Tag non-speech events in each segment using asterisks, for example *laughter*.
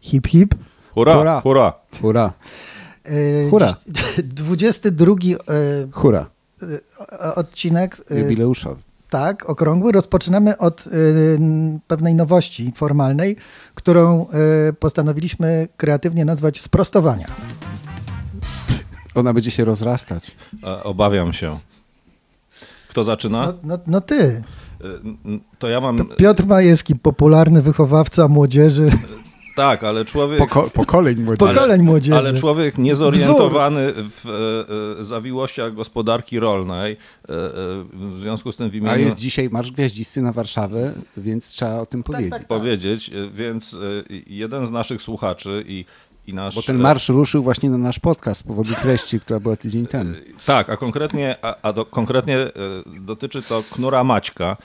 Hip hip. Hurra, Hurra. hurra. Hurra. E, Hurra. dziś- 22 e, Hurra. e, odcinek. e, Jubileuszowy. Tak, okrągły. Rozpoczynamy od y, pewnej nowości formalnej, którą y, postanowiliśmy kreatywnie nazwać sprostowania. Ona będzie się rozrastać. E, Obawiam się. Kto zaczyna? No, no, no ty, E, To ja mam. Piotr Majewski, popularny wychowawca młodzieży, Tak, ale człowiek. Poko- pokoleń młodzieży. pokoleń młodzieży. Ale człowiek niezorientowany w e, e, zawiłościach gospodarki rolnej, e, e, w związku z tym w imieniu A jest dzisiaj Marsz Gwiaździsty na Warszawę, więc trzeba o tym powiedzieć. tak. powiedzieć, e, więc e, jeden z naszych słuchaczy i, i nasz... Bo ten marsz ruszył właśnie na nasz podcast z powodu treści, która była tydzień temu. Tak, a konkretnie, a, a do, konkretnie dotyczy to Knura Maćka,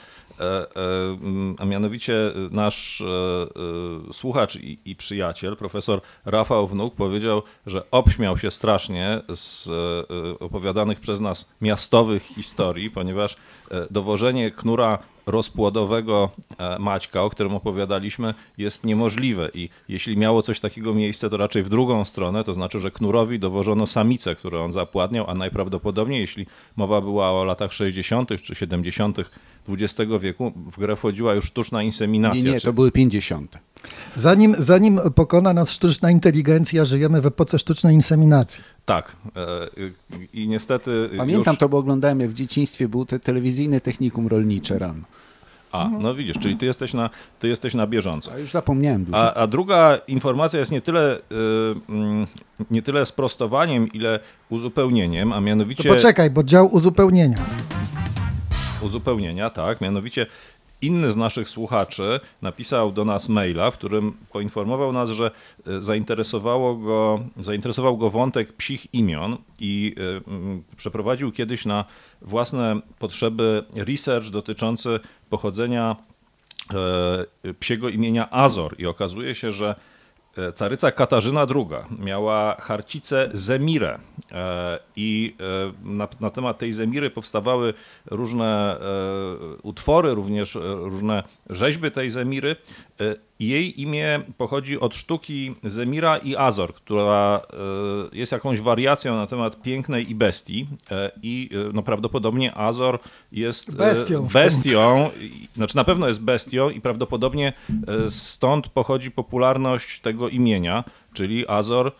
a mianowicie nasz e, e, słuchacz i, i przyjaciel, profesor Rafał Wnuk powiedział, że obśmiał się strasznie z e, e, opowiadanych przez nas miastowych historii, ponieważ e, dowożenie Knura rozpłodowego e, Maćka, o którym opowiadaliśmy, jest niemożliwe i jeśli miało coś takiego miejsce, to raczej w drugą stronę, to znaczy, że Knurowi dowożono samicę, którą on zapładniał, a najprawdopodobniej, jeśli mowa była o latach 60. czy 70. XX wieku, w grę wchodziła już sztuczna inseminacja. Nie, nie, czy- to były 50. Zanim, zanim pokona nas sztuczna inteligencja, żyjemy w epoce sztucznej inseminacji. Tak. e, I niestety Pamiętam już... to, bo oglądałem jak w dzieciństwie był te telewizyjne technikum rolnicze rano. A, no widzisz, czyli ty jesteś na, ty jesteś na bieżąco. A już zapomniałem dużo. A, a druga informacja jest nie tyle, y, mm, nie tyle sprostowaniem, ile uzupełnieniem, a To mianowicie poczekaj, bo dział uzupełnienia. uzupełnienia, tak, mianowicie inny z naszych słuchaczy napisał do nas maila, w którym poinformował nas, że y, zainteresowało go, zainteresował go wątek psich imion i y, mm, przeprowadził kiedyś na własne potrzeby research dotyczący pochodzenia e, psiego imienia Azor. I okazuje się, że e, caryca Katarzyna II miała harcicę Zemirę e, i e, na, na temat tej Zemiry powstawały różne e, utwory, również e, różne rzeźby tej Zemiry. Jej imię pochodzi od sztuki Zemira i Azor, która e, jest jakąś wariacją na temat pięknej i bestii e, i e, no, prawdopodobnie Azor jest Bestią. bestią, znaczy na pewno jest bestią i prawdopodobnie stąd pochodzi popularność tego imienia, czyli Azor,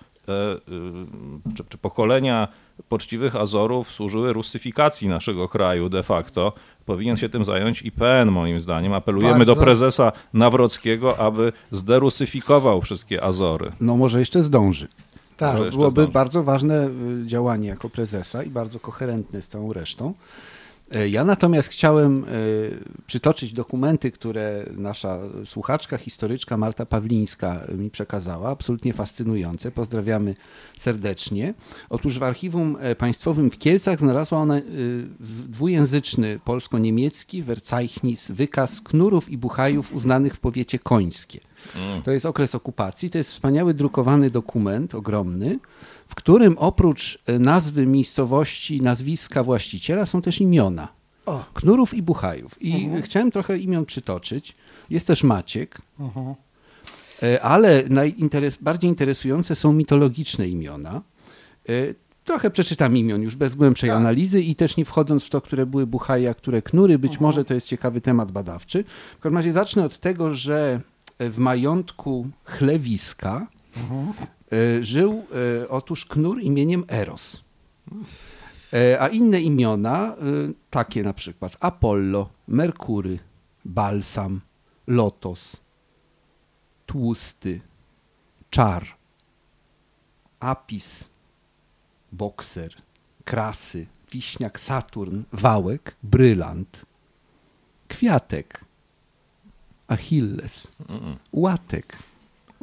czy, czy pokolenia poczciwych Azorów służyły rusyfikacji naszego kraju de facto. Powinien się tym zająć IPN moim zdaniem. Apelujemy Bardzo. do prezesa Nawrockiego, aby zderusyfikował wszystkie Azory. No może jeszcze zdąży. Tak. Byłoby zdąży. bardzo ważne y, działanie jako prezesa i bardzo koherentne z całą resztą. E, Ja natomiast chciałem y, przytoczyć dokumenty, które nasza słuchaczka, historyczka Marta Pawlińska mi przekazała, absolutnie fascynujące. Pozdrawiamy serdecznie. Otóż w Archiwum e, Państwowym w Kielcach znalazła ona dwujęzyczny polsko-niemiecki Verzeichnis, wykaz knurów i buchajów uznanych w powiecie końskie. To jest okres okupacji, to jest wspaniały drukowany dokument, ogromny, w którym oprócz e, nazwy miejscowości, nazwiska właściciela są też imiona. O. Knurów i Buchajów. I chciałem trochę imion przytoczyć. Jest też Maciek, e, ale najinteres- bardziej interesujące są mitologiczne imiona. E, Trochę przeczytam imion już bez głębszej analizy i też nie wchodząc w to, które były Buchaje, a które Knury. Być może to jest ciekawy temat badawczy. W każdym razie zacznę od tego, że w majątku Chlewiska e, żył e, otóż Knur imieniem Eros. E, A inne imiona, e, takie na przykład Apollo, Merkury, Balsam, Lotos, Tłusty, Czar, Apis, Bokser, Krasy, Wiśniak, Saturn, Wałek, Brylant, Kwiatek, Achilles, Łatek,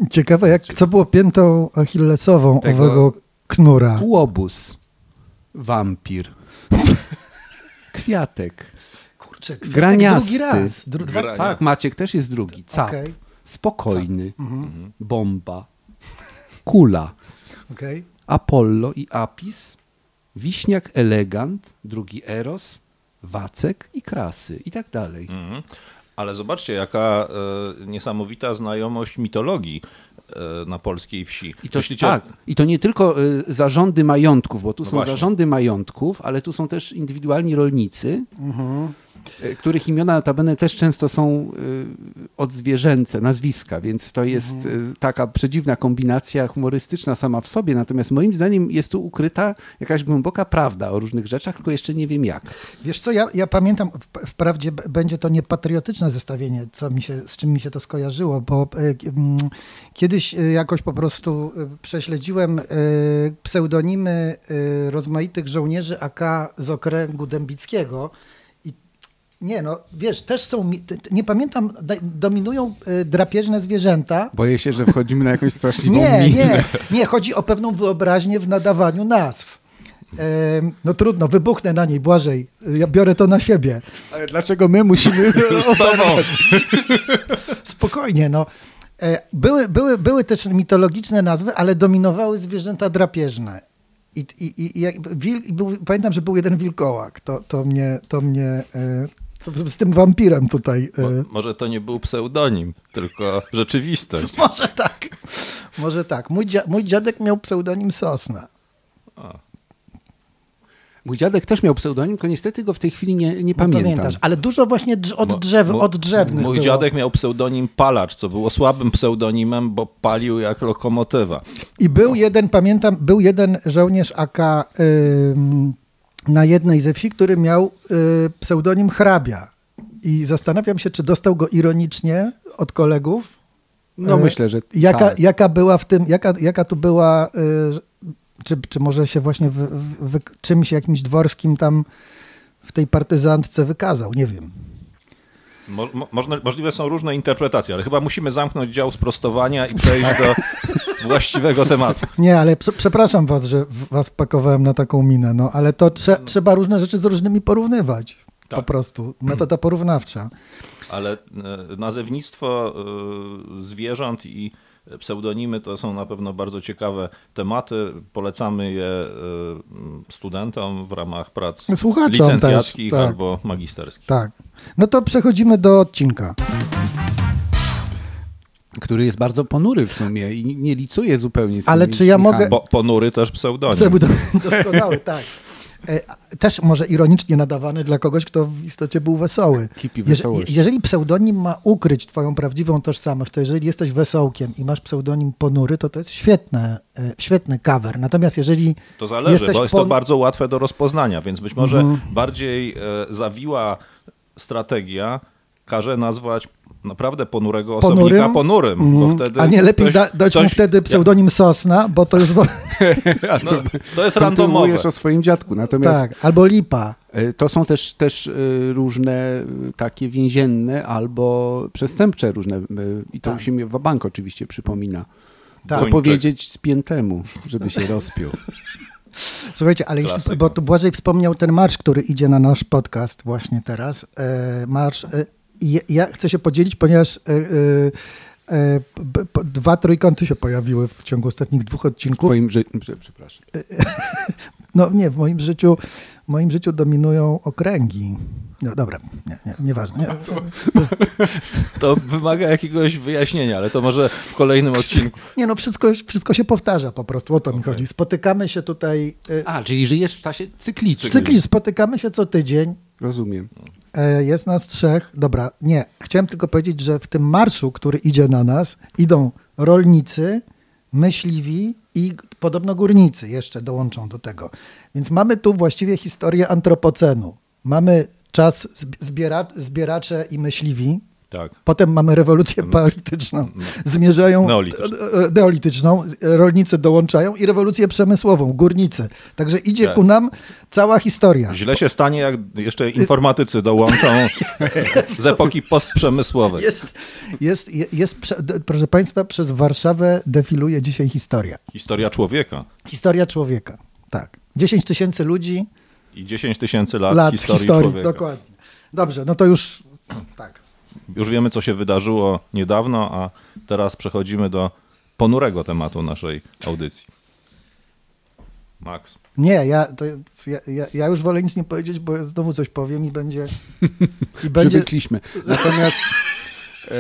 Ciekawe, jak, co było piętą achillesową Tego- owego knura. Łobuz, Wampir, *laughs* Kwiatek, Kurczę, kwiatek Graniasty. drugi raz. Dru- dwa... Grania. Tak, Maciek też jest drugi. Cap. Okej. Spokojny. Bomba. Kula. Okej. Apollo i Apis. Wiśniak elegant. Drugi Eros. Wacek i Krasy. I tak dalej. Mhm. Ale zobaczcie, jaka e, niesamowita znajomość mitologii. e, na polskiej wsi. I to, Myślicie, tak, I to nie tylko y, zarządy majątków, bo tu No są właśnie. zarządy majątków, ale tu są też indywidualni rolnicy, y, których imiona notabene też często są y, odzwierzęce, nazwiska, więc to jest y, taka przedziwna kombinacja humorystyczna sama w sobie. Natomiast moim zdaniem jest tu ukryta jakaś głęboka prawda o różnych rzeczach, tylko jeszcze nie wiem jak. Wiesz co, ja, ja pamiętam, wprawdzie będzie to niepatriotyczne zestawienie, co mi się, z czym mi się to skojarzyło, bo e, kiedyś e, jakoś po prostu e, prześledziłem e, pseudonimy e, rozmaitych żołnierzy AK z okręgu dębickiego nie no, wiesz, też są, nie pamiętam, dominują e, drapieżne zwierzęta, Boję się, że wchodzimy na jakąś straszliwą nie, nie, nie, chodzi o pewną wyobraźnię w nadawaniu nazw. No trudno, wybuchnę na niej, Błażej. Ja biorę to na siebie. Ale dlaczego my musimy... *laughs* z tobą. Spokojnie, no. E, Były, były, były też mitologiczne nazwy, ale dominowały zwierzęta drapieżne. I, i, i wil, i był, pamiętam, że był jeden wilkołak. To, to mnie, to mnie e, z tym wampirem tutaj. e, Mo, może to nie był pseudonim, tylko rzeczywistość. *laughs* Może tak. Może tak. Mój, dzia, mój dziadek miał pseudonim Sosna. Mój dziadek też miał pseudonim, tylko niestety go w tej chwili nie, nie No, pamiętam. Pamiętasz, ale dużo właśnie od, Mo- drzew, mo- od drzewnych Mój było. dziadek miał pseudonim Palacz, co było słabym pseudonimem, bo palił jak lokomotywa. I był jeden, pamiętam, był jeden żołnierz AK ym, na jednej ze wsi, który miał y, pseudonim hrabia. I zastanawiam się, czy dostał go ironicznie od kolegów. No E, myślę, że Jaka, tak. jaka była w tym, jaka, jaka tu była, y, czy, czy może się właśnie w, w, czymś jakimś dworskim tam w tej partyzantce wykazał, nie wiem. Mo, mo, możliwe są różne interpretacje, ale chyba musimy zamknąć dział sprostowania i przejść do *laughs* właściwego tematu. Nie, ale prze- przepraszam was, że was pakowałem na taką minę, no ale to trze, trzeba różne rzeczy z różnymi porównywać. Po Tak. prostu. Metoda porównawcza. Ale e, nazewnictwo e, zwierząt i pseudonimy to są na pewno bardzo ciekawe tematy. Polecamy je e, studentom w ramach prac Słuchaczom licencjackich też, tak. albo magisterskich. Tak. No to przechodzimy do odcinka. Który jest bardzo ponury w sumie i nie licuje zupełnie z Ale czy ja mogę- Bo, ponury też pseudonim. Pseudo, *laughs* doskonały, tak. E, Też może ironicznie nadawany dla kogoś, kto w istocie był wesoły. Kipi Jeże- wesołości. jeżeli pseudonim ma ukryć twoją prawdziwą tożsamość, to jeżeli jesteś wesołkiem i masz pseudonim ponury, to to jest świetne, e, świetny cover. Natomiast jeżeli To zależy, jesteś bo jest pon- to bardzo łatwe do rozpoznania, więc być może Mhm. bardziej e, zawiła strategia każe nazwać naprawdę ponurego osobnika Ponurym? ponurym, bo Mhm. wtedy A nie lepiej ktoś- da, dać mu wtedy pseudonim Sosna, bo to już... *laughs* No, to jest randomowe. O swoim dziadku. Natomiast tak, albo Lipa. e, to są też, też e, różne e, takie więzienne albo przestępcze różne i to Tak. się mi bank oczywiście przypomina. Tak. Co powiedzieć spiętemu, żeby się rozpiął. *laughs* Słuchajcie, ale jeśli, bo tu Błażej wspomniał ten marsz, który idzie na nasz podcast właśnie teraz. Marsz. I ja- ja chcę się podzielić, ponieważ e, e, e, b- b- dwa trójkąty się pojawiły w ciągu ostatnich dwóch W odcinków. twoim ży... prze- Przepraszam. *laughs* No nie, w moim życiu, w moim życiu dominują okręgi. No dobra, nie, nie, nieważne. Nie. To wymaga jakiegoś wyjaśnienia, ale to może w kolejnym odcinku. nie no, wszystko, wszystko się powtarza po prostu, o to mi Okej. chodzi. Spotykamy się tutaj, A, czyli żyjesz w czasie cyklicznym. cykli, spotykamy się co tydzień, Rozumiem. E, Jest nas trzech. Dobra, nie. Chciałem tylko powiedzieć, że w tym marszu, który idzie na nas, idą rolnicy, myśliwi i podobno górnicy jeszcze dołączą do tego. Więc mamy tu właściwie historię antropocenu. Mamy czas zb- zbiera, zbieracze i myśliwi. Tak. Potem mamy rewolucję paleolityczną. Zmierzają Neolityczną. e, e, neolityczną, rolnicy dołączają i rewolucję przemysłową, górnicy. Także idzie Tak. ku nam cała historia. Źle się stanie, jak jeszcze informatycy dołączą *laughs* *laughs* z epoki postprzemysłowej. Jest, jest, jest, jest, proszę Państwa, przez Warszawę defiluje dzisiaj historia. Historia człowieka Historia człowieka, tak. 10 tysięcy ludzi, i 10 tysięcy lat, lat historii, historii, człowieka. dokładnie. Dobrze, no to już tak. Już wiemy, co się wydarzyło niedawno, a teraz przechodzimy do ponurego tematu naszej audycji. Max. Nie, ja, to, ja, ja, ja już wolę nic nie powiedzieć, bo znowu coś powiem i będzie... I *laughs* będzie Przywykliśmy. Natomiast e,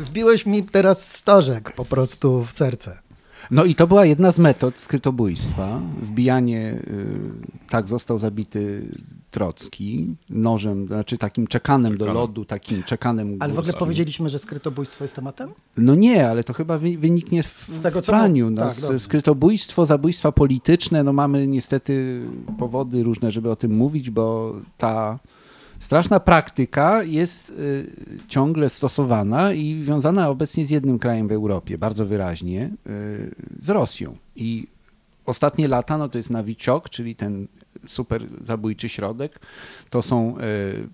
Wbiłeś mi teraz stożek po prostu w serce. No i to była jedna z metod skrytobójstwa. Wbijanie, y, tak został zabity Trocki nożem, znaczy takim czekanem, do lodu, takim czekanem Ale w ogóle powiedzieliśmy, że skrytobójstwo jest tematem? No nie, ale to chyba wy- wyniknie w, Z tego, w co praniu. No, tak, skrytobójstwo, zabójstwa polityczne, no mamy niestety powody różne, żeby o tym mówić, bo ta straszna praktyka jest y, ciągle stosowana i wiązana obecnie z jednym krajem w Europie, bardzo wyraźnie, y, z Rosją. I ostatnie lata, no to jest Nawiczok, czyli ten super zabójczy środek, to są e,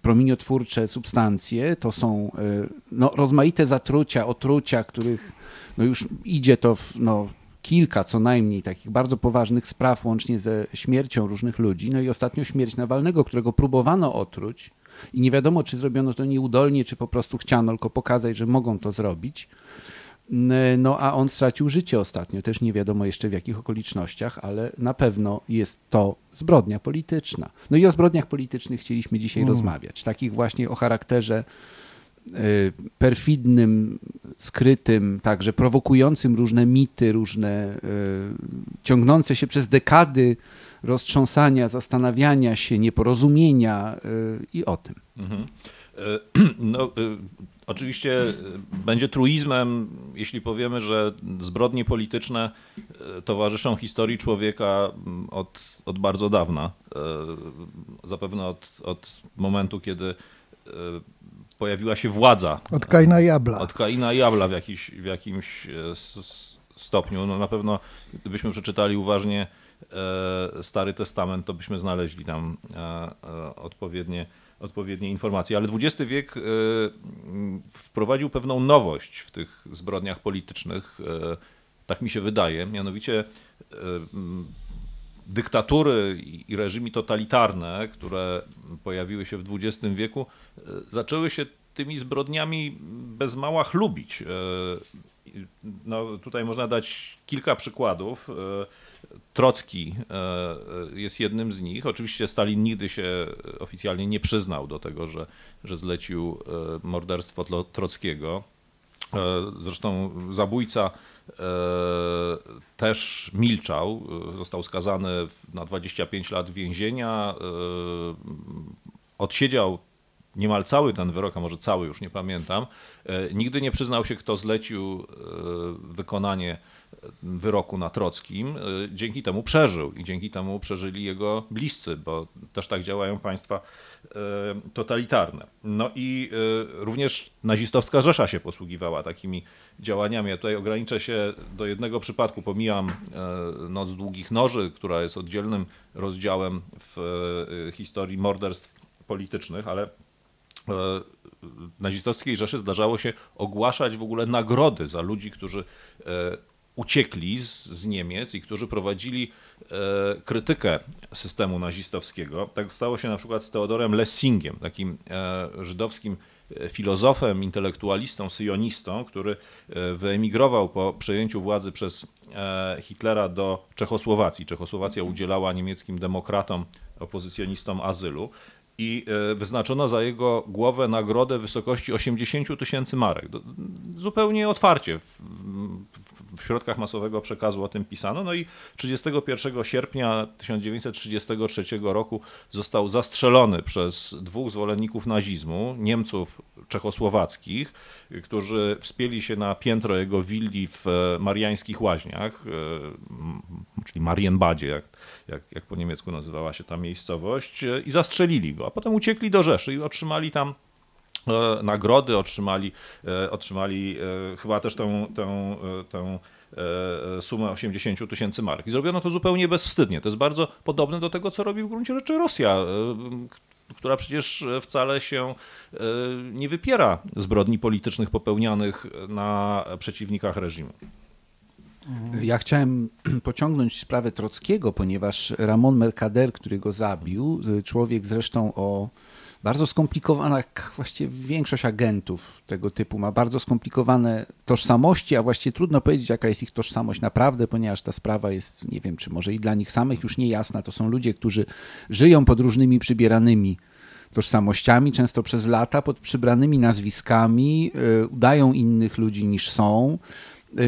promieniotwórcze substancje, to są e, no, rozmaite zatrucia, otrucia, których no, już idzie to w no, kilka co najmniej takich bardzo poważnych spraw, łącznie ze śmiercią różnych ludzi. No i ostatnio śmierć Nawalnego, którego próbowano otruć i nie wiadomo, czy zrobiono to nieudolnie, czy po prostu chciano tylko pokazać, że mogą to zrobić. No a on stracił życie ostatnio, też nie wiadomo jeszcze w jakich okolicznościach, ale na pewno jest to zbrodnia polityczna. No i o zbrodniach politycznych chcieliśmy dzisiaj rozmawiać, takich właśnie o charakterze y, perfidnym, skrytym, także prowokującym różne mity, różne y, ciągnące się przez dekady roztrząsania, zastanawiania się, nieporozumienia y, i o tym. Mhm. E, *clears throat* No, oczywiście e, będzie truizmem, jeśli powiemy, że zbrodnie polityczne e, towarzyszą historii człowieka m, od, od bardzo dawna. E, Zapewne od, od momentu, kiedy pojawiła się władza Od Kaina i Abla. od Kaina i Abla w, jakiś, w jakimś stopniu. No na pewno, gdybyśmy przeczytali uważnie Stary Testament, to byśmy znaleźli tam odpowiednie, odpowiednie informacje. Ale XX wiek e, wprowadził pewną nowość w tych zbrodniach politycznych. e, Tak mi się wydaje. Mianowicie e, dyktatury i- reżimy totalitarne, które pojawiły się w XX wieku, zaczęły się tymi zbrodniami bez mała chlubić. No, tutaj można dać kilka przykładów. Trocki e, e, jest jednym z nich. Oczywiście Stalin nigdy się oficjalnie nie przyznał do tego, że, że zlecił e, morderstwo Trockiego. Zresztą zabójca też milczał, został skazany na 25 lat więzienia, odsiedział niemal cały ten wyrok, a może cały, już nie pamiętam. Nigdy nie przyznał się, kto zlecił wykonanie wyroku na Trockim. E, Dzięki temu przeżył i dzięki temu przeżyli jego bliscy, bo też tak działają państwa e, totalitarne. No i e, również nazistowska Rzesza się posługiwała takimi działaniami. Ja tutaj ograniczę się do jednego przypadku, pomijam Noc Długich Noży, która jest oddzielnym rozdziałem w historii morderstw politycznych, ale nazistowskiej Rzeszy zdarzało się ogłaszać w ogóle nagrody za ludzi, którzy uciekli z, z Niemiec i którzy prowadzili e, krytykę systemu nazistowskiego. Tak stało się na przykład z Teodorem Lessingiem, takim e, żydowskim e, filozofem, intelektualistą, syjonistą, który e, wyemigrował po przejęciu władzy przez e, Hitlera do Czechosłowacji. Czechosłowacja udzielała niemieckim demokratom, opozycjonistom azylu i e, wyznaczono za jego głowę nagrodę w wysokości 80 tysięcy marek. Zupełnie otwarcie w, w, środkach masowego przekazu o tym pisano. No i 31 sierpnia 1933 roku został zastrzelony przez dwóch zwolenników nazizmu, Niemców czechosłowackich, którzy wspięli się na piętro jego willi w e, Mariańskich Łaźniach, e, czyli Marienbadzie, jak, jak, jak po niemiecku nazywała się ta miejscowość, e, i zastrzelili go, a potem uciekli do Rzeszy i otrzymali tam e, nagrody, otrzymali, e, otrzymali chyba też tę, tę, tę sumę 80 000 tysięcy mark. I zrobiono to zupełnie bezwstydnie. To jest bardzo podobne do tego, co robi w gruncie rzeczy Rosja, która przecież wcale się nie wypiera zbrodni politycznych popełnianych na przeciwnikach reżimu. Ja chciałem *clears throat* pociągnąć sprawę Trockiego, ponieważ Ramon Mercader, który go zabił, y, człowiek zresztą o bardzo skomplikowana, właściwie większość agentów tego typu ma bardzo skomplikowane tożsamości, a właściwie trudno powiedzieć, jaka jest ich tożsamość naprawdę, ponieważ ta sprawa jest, nie wiem, czy może i dla nich samych już niejasna. To są ludzie, którzy żyją pod różnymi przybieranymi tożsamościami, często przez lata pod przybranymi nazwiskami, udają innych ludzi niż są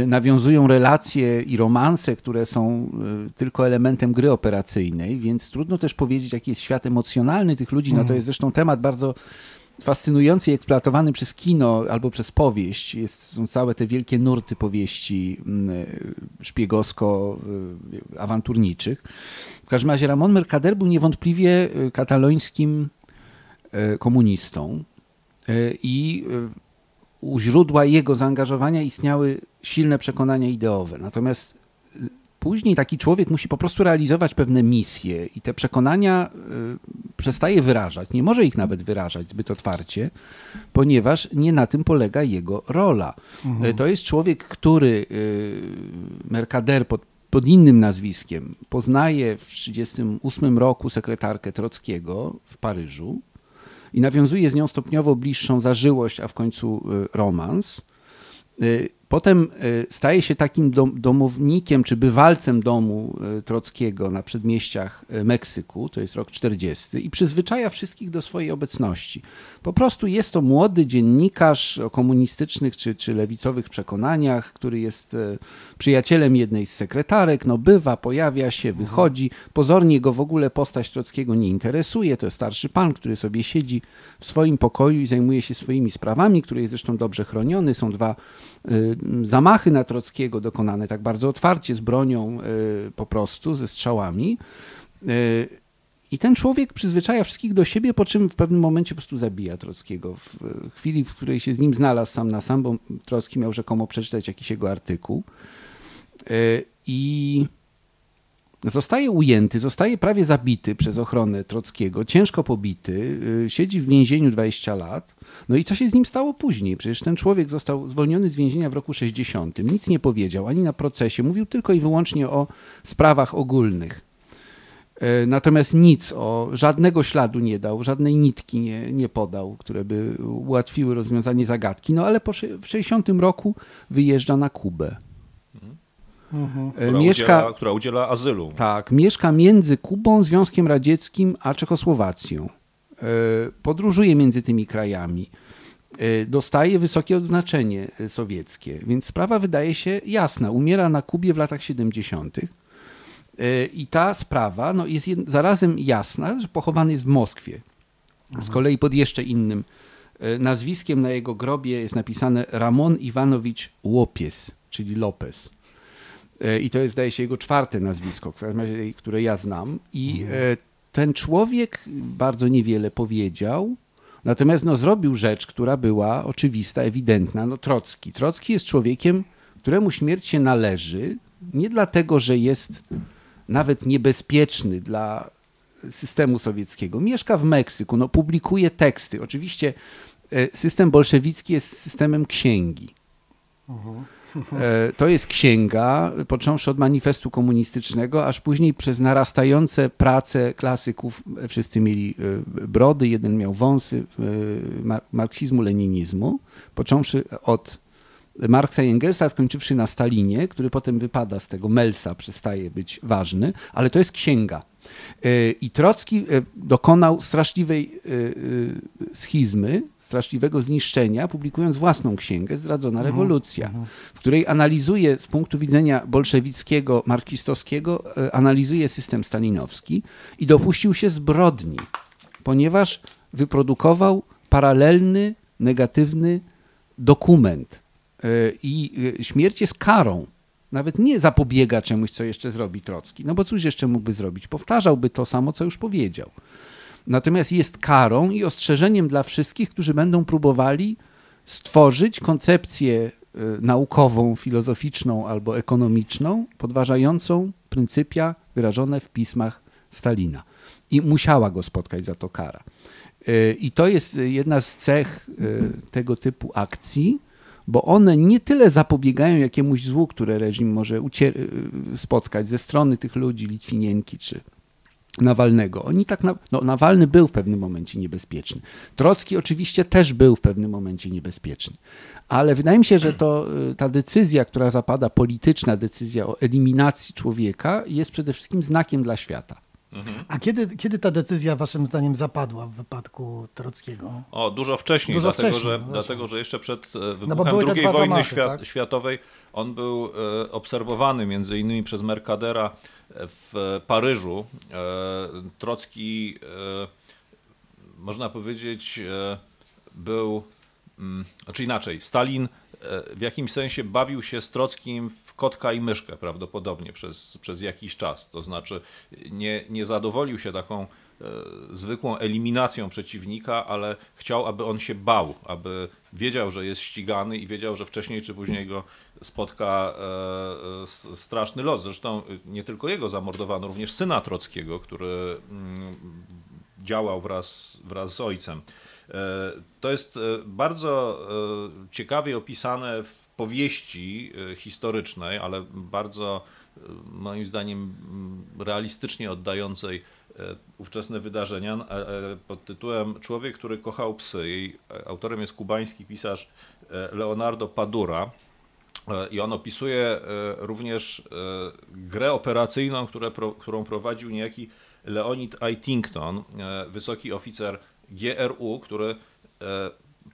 nawiązują relacje i romanse, które są tylko elementem gry operacyjnej, więc trudno też powiedzieć, jaki jest świat emocjonalny tych ludzi. No to mhm. jest zresztą temat bardzo fascynujący i eksploatowany przez kino albo przez powieść. Jest, są całe te wielkie nurty powieści mm, szpiegowsko-awanturniczych. W każdym razie Ramon Mercader był niewątpliwie y, katalońskim y, komunistą y, i u źródła jego zaangażowania istniały silne przekonania ideowe. Natomiast później taki człowiek musi po prostu realizować pewne misje i te przekonania y, przestaje wyrażać, nie może ich nawet wyrażać zbyt otwarcie, ponieważ nie na tym polega jego rola. Mhm. To jest człowiek, który y, Mercader pod, pod innym nazwiskiem poznaje w 1938 roku sekretarkę Trockiego w Paryżu i nawiązuje z nią stopniowo bliższą zażyłość, a w końcu y, romans. Potem y, staje się takim domownikiem czy bywalcem domu y, Trockiego na przedmieściach y, Meksyku, to jest rok 40, i przyzwyczaja wszystkich do swojej obecności. Po prostu jest to młody dziennikarz o komunistycznych czy, czy lewicowych przekonaniach, który jest przyjacielem jednej z sekretarek, no bywa, pojawia się, wychodzi. Pozornie go w ogóle postać Trockiego nie interesuje. To jest starszy pan, który sobie siedzi w swoim pokoju i zajmuje się swoimi sprawami, który jest zresztą dobrze chroniony. Są dwa zamachy na Trockiego dokonane tak bardzo otwarcie, z bronią y, po prostu, ze strzałami. Y, I ten człowiek przyzwyczaja wszystkich do siebie, po czym w pewnym momencie po prostu zabija Trockiego. W chwili, w której się z nim znalazł sam na sam, bo Trocki miał rzekomo przeczytać jakiś jego artykuł. I zostaje ujęty, zostaje prawie zabity przez ochronę Trockiego, ciężko pobity, siedzi w więzieniu 20 lat. No i co się z nim stało później? Przecież ten człowiek został zwolniony z więzienia w roku 60. Nic nie powiedział ani na procesie, mówił tylko i wyłącznie o sprawach ogólnych. E, natomiast nic o żadnego śladu nie dał, żadnej nitki nie, nie podał, które by ułatwiły rozwiązanie zagadki. No ale po, w 60 roku wyjeżdża na Kubę. Mhm. Która, mieszka, udziela, która udziela azylu. Tak, mieszka między Kubą, Związkiem Radzieckim a Czechosłowacją. E, podróżuje między tymi krajami. E, dostaje wysokie odznaczenie sowieckie, więc sprawa wydaje się jasna. Umiera na Kubie w latach 70. E, I ta sprawa no, jest zarazem jasna, że pochowany jest w Moskwie. Z kolei pod jeszcze innym nazwiskiem na jego grobie jest napisane Ramon Iwanowicz Łopies, czyli Lopez. I to jest, zdaje się, jego czwarte nazwisko, które ja znam. I mhm ten człowiek bardzo niewiele powiedział, natomiast no, zrobił rzecz, która była oczywista, ewidentna. No, Trocki. Trocki jest człowiekiem, któremu śmierć się należy, nie dlatego, że jest nawet niebezpieczny dla systemu sowieckiego. Mieszka w Meksyku, no, publikuje teksty. Oczywiście e, system bolszewicki jest systemem księgi. Uh -huh. E, to jest księga, począwszy od manifestu komunistycznego, aż później przez narastające prace klasyków, wszyscy mieli e, brody, jeden miał wąsy e, marksizmu, leninizmu, począwszy od Marksa i Engelsa, skończywszy na Stalinie, który potem wypada z tego Melsa, przestaje być ważny, ale to jest księga. I Trocki dokonał straszliwej schizmy, straszliwego zniszczenia, publikując własną księgę Zdradzona mhm. rewolucja, mhm. w której analizuje z punktu widzenia bolszewickiego, marksistowskiego, e, analizuje system stalinowski i dopuścił się zbrodni, ponieważ wyprodukował paralelny, negatywny dokument. E, I e, śmierć jest karą. Nawet nie zapobiega czemuś, co jeszcze zrobi Trocki. No bo cóż jeszcze mógłby zrobić? Powtarzałby to samo, co już powiedział. Natomiast jest karą i ostrzeżeniem dla wszystkich, którzy będą próbowali stworzyć koncepcję y, naukową, filozoficzną albo ekonomiczną, podważającą pryncypia wyrażone w pismach Stalina. I musiała go spotkać za to kara. Y, I to jest jedna z cech y, tego typu akcji, bo one nie tyle zapobiegają jakiemuś złu, które reżim może spotkać ze strony tych ludzi, Litwinienki czy Nawalnego. Oni tak, na, no, Nawalny był w pewnym momencie niebezpieczny. Trocki oczywiście też był w pewnym momencie niebezpieczny. Ale wydaje mi się, że to, y, ta decyzja, która zapada, polityczna decyzja o eliminacji człowieka, jest przede wszystkim znakiem dla świata. A kiedy, kiedy ta decyzja waszym zdaniem zapadła w wypadku Trockiego? O, dużo wcześniej, Dużo dlatego, wcześniej, że, właśnie. dlatego że jeszcze przed e, No wybuchem te II wojny zamachy, świat, tak? światowej on był e, obserwowany między innymi przez Mercadera w Paryżu. E, Trocki, e, można powiedzieć, e, był, mm, znaczy inaczej, Stalin e, w jakimś sensie bawił się z Trockim w kotka i myszkę prawdopodobnie przez, przez jakiś czas. To znaczy nie, nie zadowolił się taką e, zwykłą eliminacją przeciwnika, ale chciał, aby on się bał, aby wiedział, że jest ścigany i wiedział, że wcześniej czy później go spotka e, straszny los. Zresztą e, nie tylko jego zamordowano, również syna Trockiego, który mm, działał wraz, wraz z ojcem. To jest bardzo ciekawie opisane w powieści e, historycznej, ale bardzo e, moim zdaniem m, realistycznie oddającej e, ówczesne wydarzenia pod tytułem Człowiek, który kochał psy. Jej autorem jest kubański pisarz Leonardo Padura. I on opisuje również grę operacyjną, które, którą prowadził niejaki Leonid Eitington, e, wysoki oficer GRU, który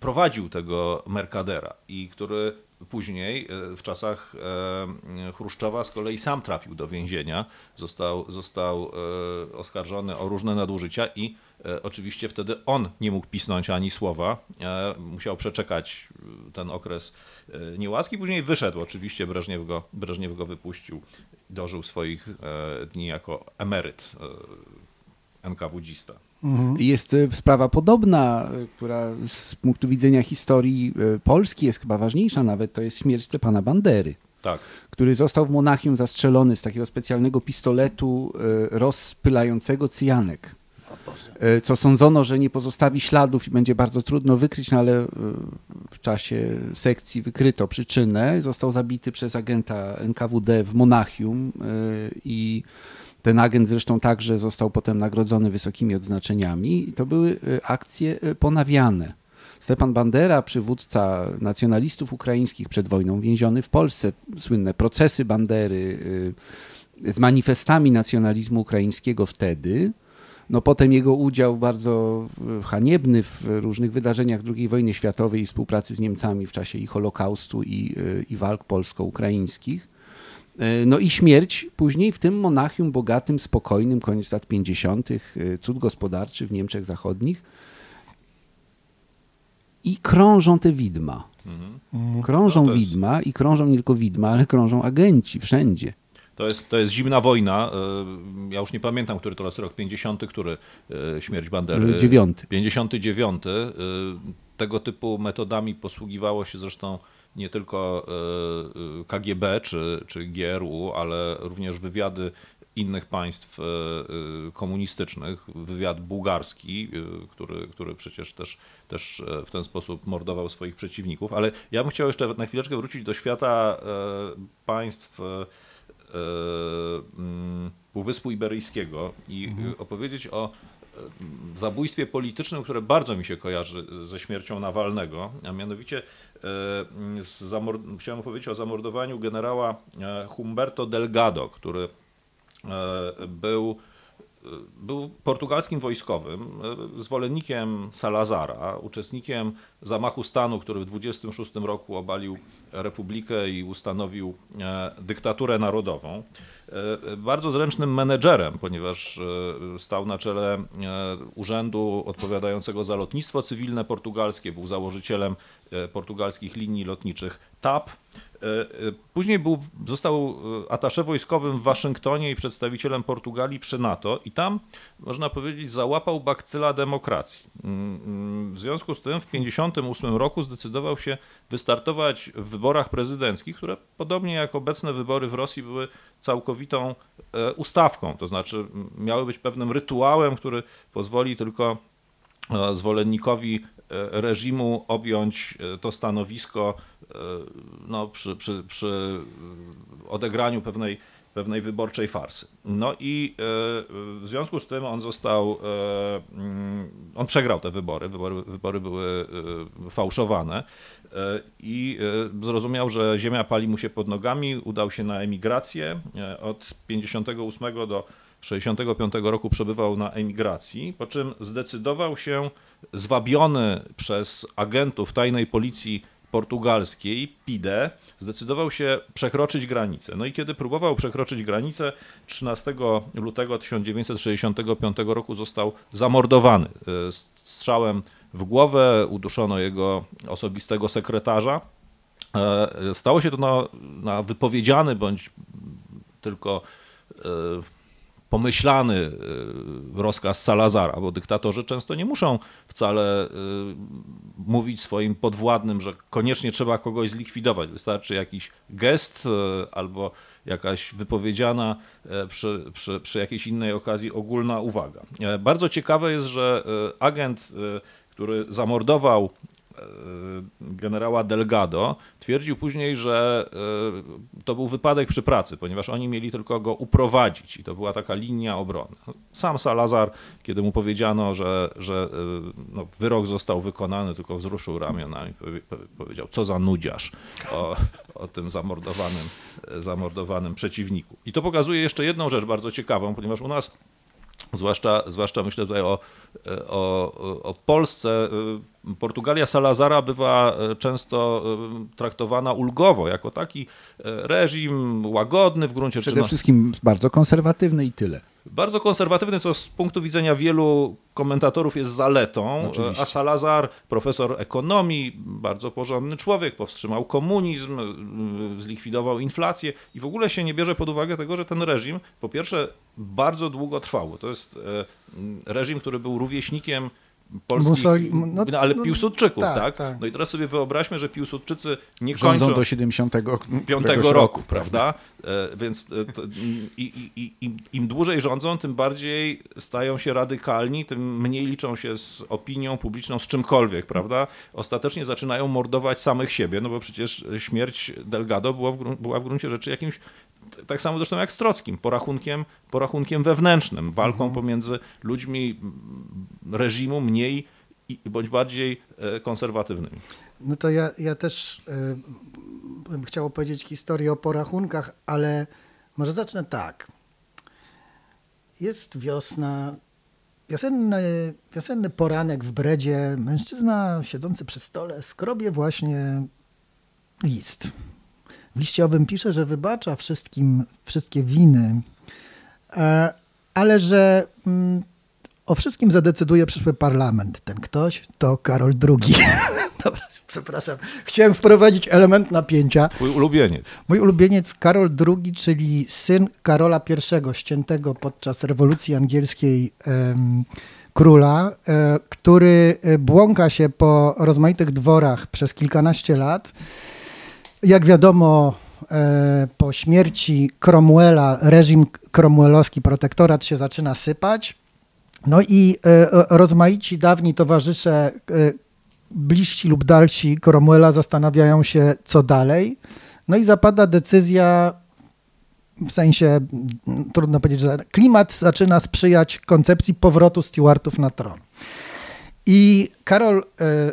prowadził tego Mercadera i który później e, w czasach e, Chruszczowa z kolei sam trafił do więzienia, został, został e, oskarżony o różne nadużycia i oczywiście wtedy on nie mógł pisnąć ani słowa, musiał przeczekać ten okres niełaski, później wyszedł, oczywiście Breżniew go, Breżniew go wypuścił, dożył swoich dni jako emeryt e, NKWdzista. Jest e, sprawa podobna, e, która z punktu widzenia historii e, Polski jest chyba ważniejsza nawet, to jest śmierć Stepana Bandery, Tak, który został w Monachium zastrzelony z takiego specjalnego pistoletu rozpylającego cyjanek. Co sądzono, że nie pozostawi śladów i będzie bardzo trudno wykryć, no ale w czasie sekcji wykryto przyczynę. Został zabity przez agenta NKWD w Monachium i ten agent zresztą także został potem nagrodzony wysokimi odznaczeniami. I to były e, akcje e, ponawiane. Stepan Bandera, przywódca nacjonalistów ukraińskich przed wojną, więziony w Polsce, słynne procesy Bandery y, z manifestami nacjonalizmu ukraińskiego wtedy. No potem jego udział bardzo haniebny w różnych wydarzeniach II wojny światowej i współpracy z Niemcami w czasie i Holokaustu i, i walk polsko-ukraińskich. Y, No i śmierć później w tym Monachium bogatym, spokojnym, koniec lat 50., y, cud gospodarczy w Niemczech Zachodnich. I krążą te widma. Krążą No widma i krążą nie tylko widma, ale krążą agenci wszędzie. To jest, to jest zimna wojna. e, Ja już nie pamiętam, który to jest rok 50, który e, śmierć Bandery. Dziewiąty. 59. e, Tego typu metodami posługiwało się zresztą nie tylko e, e, KGB czy, czy GRU, ale również wywiady innych państw e, komunistycznych, wywiad bułgarski, który, który przecież też, też w ten sposób mordował swoich przeciwników. Ale ja bym chciał jeszcze na chwileczkę wrócić do świata państw mm, Półwyspu Iberyjskiego i e, opowiedzieć o zabójstwie politycznym, które bardzo mi się kojarzy ze śmiercią Nawalnego, a mianowicie chciałem powiedzieć o zamordowaniu generała e, Humberto Delgado, który e, był był portugalskim wojskowym, e, zwolennikiem Salazara, uczestnikiem zamachu stanu, który w 26 roku obalił republikę i ustanowił e, dyktaturę narodową. E, Bardzo zręcznym menedżerem, ponieważ e, stał na czele urzędu odpowiadającego za lotnictwo cywilne portugalskie, był założycielem portugalskich linii lotniczych TAP. E, e, Później był, został e, atasze wojskowym w Waszyngtonie i przedstawicielem Portugalii przy NATO i tam, można powiedzieć, załapał bakcyla demokracji. Mm, mm, W związku z tym w 1958 roku zdecydował się wystartować w wyborach prezydenckich, które podobnie jak obecne wybory w Rosji były całkowitą ustawką, to znaczy miały być pewnym rytuałem, który pozwoli tylko zwolennikowi reżimu objąć e, to stanowisko e, no, przy, przy, przy e, odegraniu pewnej, pewnej wyborczej farsy. No i w związku z tym on został, mm, on przegrał te wybory, wybory, wybory były fałszowane i zrozumiał, że ziemia pali mu się pod nogami, udał się na emigrację od 58 do 1965 roku przebywał na emigracji, po czym zdecydował się, zwabiony przez agentów tajnej policji portugalskiej, PIDE, zdecydował się przekroczyć granicę. No i kiedy próbował przekroczyć granicę, 13 lutego 1965 roku został zamordowany e, strzałem w głowę, uduszono jego osobistego sekretarza. E, stało się to na, na wypowiedziany bądź tylko e, pomyślany y, rozkaz Salazara, bo dyktatorzy często nie muszą wcale y, mówić swoim podwładnym, że koniecznie trzeba kogoś zlikwidować. Wystarczy jakiś gest y, albo jakaś wypowiedziana przy, przy, przy jakiejś innej okazji ogólna uwaga. Bardzo ciekawe jest, że agent, który zamordował E, generała Delgado, twierdził później, że e, to był wypadek przy pracy, ponieważ oni mieli tylko go uprowadzić i to była taka linia obrony. Sam Salazar, kiedy mu powiedziano, że, że e, no, wyrok został wykonany, tylko wzruszył ramionami, powiedział, co za nudziarz o, o tym zamordowanym, zamordowanym przeciwniku. I to pokazuje jeszcze jedną rzecz bardzo ciekawą, ponieważ u nas Zwłaszcza, zwłaszcza myślę tutaj o, o, o Polsce. Portugalia Salazara bywa często traktowana ulgowo, jako taki reżim łagodny w gruncie rzeczy. Przede wszystkim bardzo konserwatywny i tyle. Bardzo konserwatywny, co z punktu widzenia wielu komentatorów jest zaletą, Oczywiście. a Salazar, profesor ekonomii, bardzo porządny człowiek, powstrzymał komunizm, zlikwidował inflację i w ogóle się nie bierze pod uwagę tego, że ten reżim po pierwsze bardzo długo trwał. To jest e, reżim, który był rówieśnikiem polskich, Musoli, no, no, ale no, Piłsudczyków, tak, tak? tak, No i teraz sobie wyobraźmy, że Piłsudczycy nie Rządzą kończą... do 75 roku, roku, prawda? E, więc e, to, i, i, im, im dłużej rządzą, tym bardziej stają się radykalni, tym mniej liczą się z opinią publiczną, z czymkolwiek, prawda? Ostatecznie zaczynają mordować samych siebie, no bo przecież śmierć Delgado była w, była w gruncie rzeczy jakimś tak samo zresztą jak z Trockim, porachunkiem, porachunkiem wewnętrznym, walką mhm. pomiędzy ludźmi reżimu mniej bądź bardziej e, konserwatywnymi. No to ja, ja też y, bym chciał opowiedzieć historię o porachunkach, ale może zacznę tak. Jest wiosna, wiosenny, wiosenny poranek w Bredzie. Mężczyzna siedzący przy stole skrobie właśnie list w liście owym pisze, że wybacza wszystkim wszystkie winy, e, ale że mm, o wszystkim zadecyduje przyszły parlament. Ten ktoś to Karol II. *laughs* Dobra, przepraszam. Chciałem wprowadzić element napięcia. Twój ulubieniec. Mój ulubieniec Karol II, czyli syn Karola I, ściętego podczas rewolucji angielskiej em, króla, e, który e, błąka się po rozmaitych dworach przez kilkanaście lat jak wiadomo, e, po śmierci Cromwella, reżim cromwellowski, protektorat się zaczyna sypać. No i e, rozmaici dawni towarzysze, e, bliżsi lub dalsi Cromwella zastanawiają się, co dalej. No i zapada decyzja, w sensie, trudno powiedzieć, że klimat zaczyna sprzyjać koncepcji powrotu Stuartów na tron. I Karol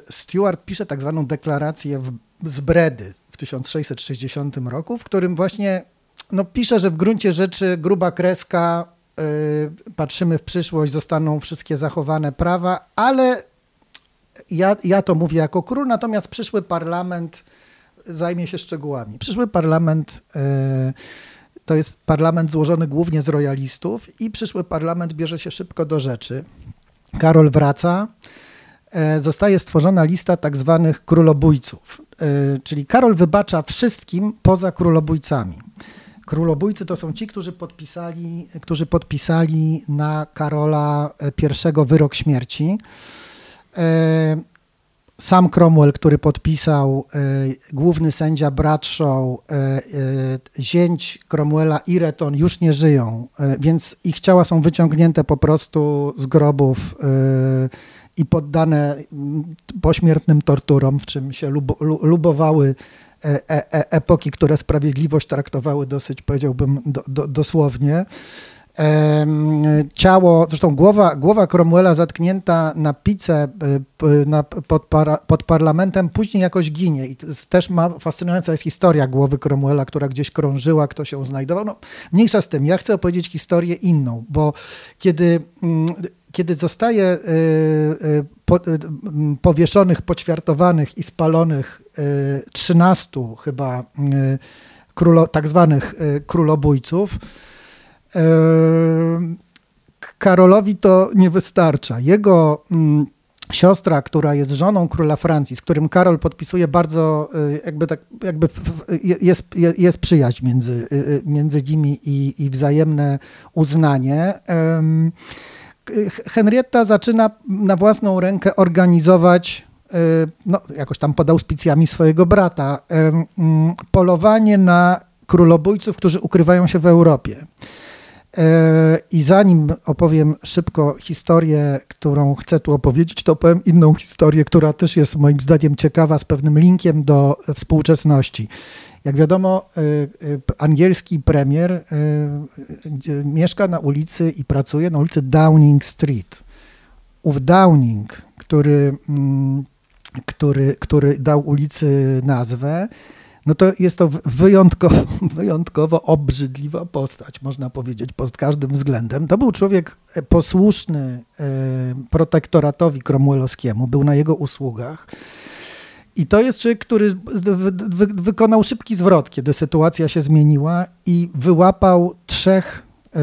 Stuart pisze tak zwaną deklarację z Bredy 1660 roku, w którym właśnie no, pisze, że w gruncie rzeczy gruba kreska, yy, patrzymy w przyszłość, zostaną wszystkie zachowane prawa, ale ja, ja to mówię jako król, natomiast przyszły parlament zajmie się szczegółami. Przyszły parlament yy, to jest parlament złożony głównie z royalistów i przyszły parlament bierze się szybko do rzeczy. Karol wraca, E, zostaje stworzona lista tak zwanych królobójców. E, czyli Karol wybacza wszystkim poza królobójcami. Królobójcy to są ci, którzy podpisali, którzy podpisali na Karola I wyrok śmierci. E, sam Cromwell, który podpisał, główny sędzia Bradshaw, zięć Cromwella i Reton już nie żyją, więc ich ciała są wyciągnięte po prostu z grobów i poddane mm, pośmiertnym torturom, w czym się lubowały e, e, e, epoki, które sprawiedliwość traktowały dosyć, powiedziałbym, do, do, dosłownie. ciało, zresztą głowa, głowa Cromwella zatknięta na pice na, pod, para, pod, parlamentem, później jakoś ginie. I też ma, fascynująca jest historia głowy Cromwella, która gdzieś krążyła, kto się znajdował. No, mniejsza z tym, ja chcę opowiedzieć historię inną, bo kiedy mm, kiedy zostaje y, y, y, powieszonych, poćwiartowanych i spalonych 13 chyba królo, tak zwanych królobójców, Karolowi to nie wystarcza. Jego mm, siostra, która jest żoną króla Francji, z którym Karol podpisuje bardzo, jakby tak, jakby jest, jest przyjaźń między, między nimi i, i wzajemne uznanie. Henrietta zaczyna na własną rękę organizować, e, no, jakoś tam pod auspicjami swojego brata, mm, polowanie na królobójców, którzy ukrywają się w Europie. E, I zanim opowiem szybko historię, którą chcę tu opowiedzieć, to opowiem inną historię, która też jest moim zdaniem ciekawa, z pewnym linkiem do współczesności. Jak wiadomo, y, y, angielski premier y, mieszka na ulicy i pracuje na ulicy Downing Street. Ów Downing, który, mm, który, który dał ulicy nazwę, no to jest to wyjątkowo, *laughs* wyjątkowo obrzydliwa postać, można powiedzieć, pod każdym względem. To był człowiek posłuszny protektoratowi cromwellowskiemu, był na jego usługach. I to jest człowiek, który wy, wykonał szybki zwrot, kiedy sytuacja się zmieniła i wyłapał trzech y,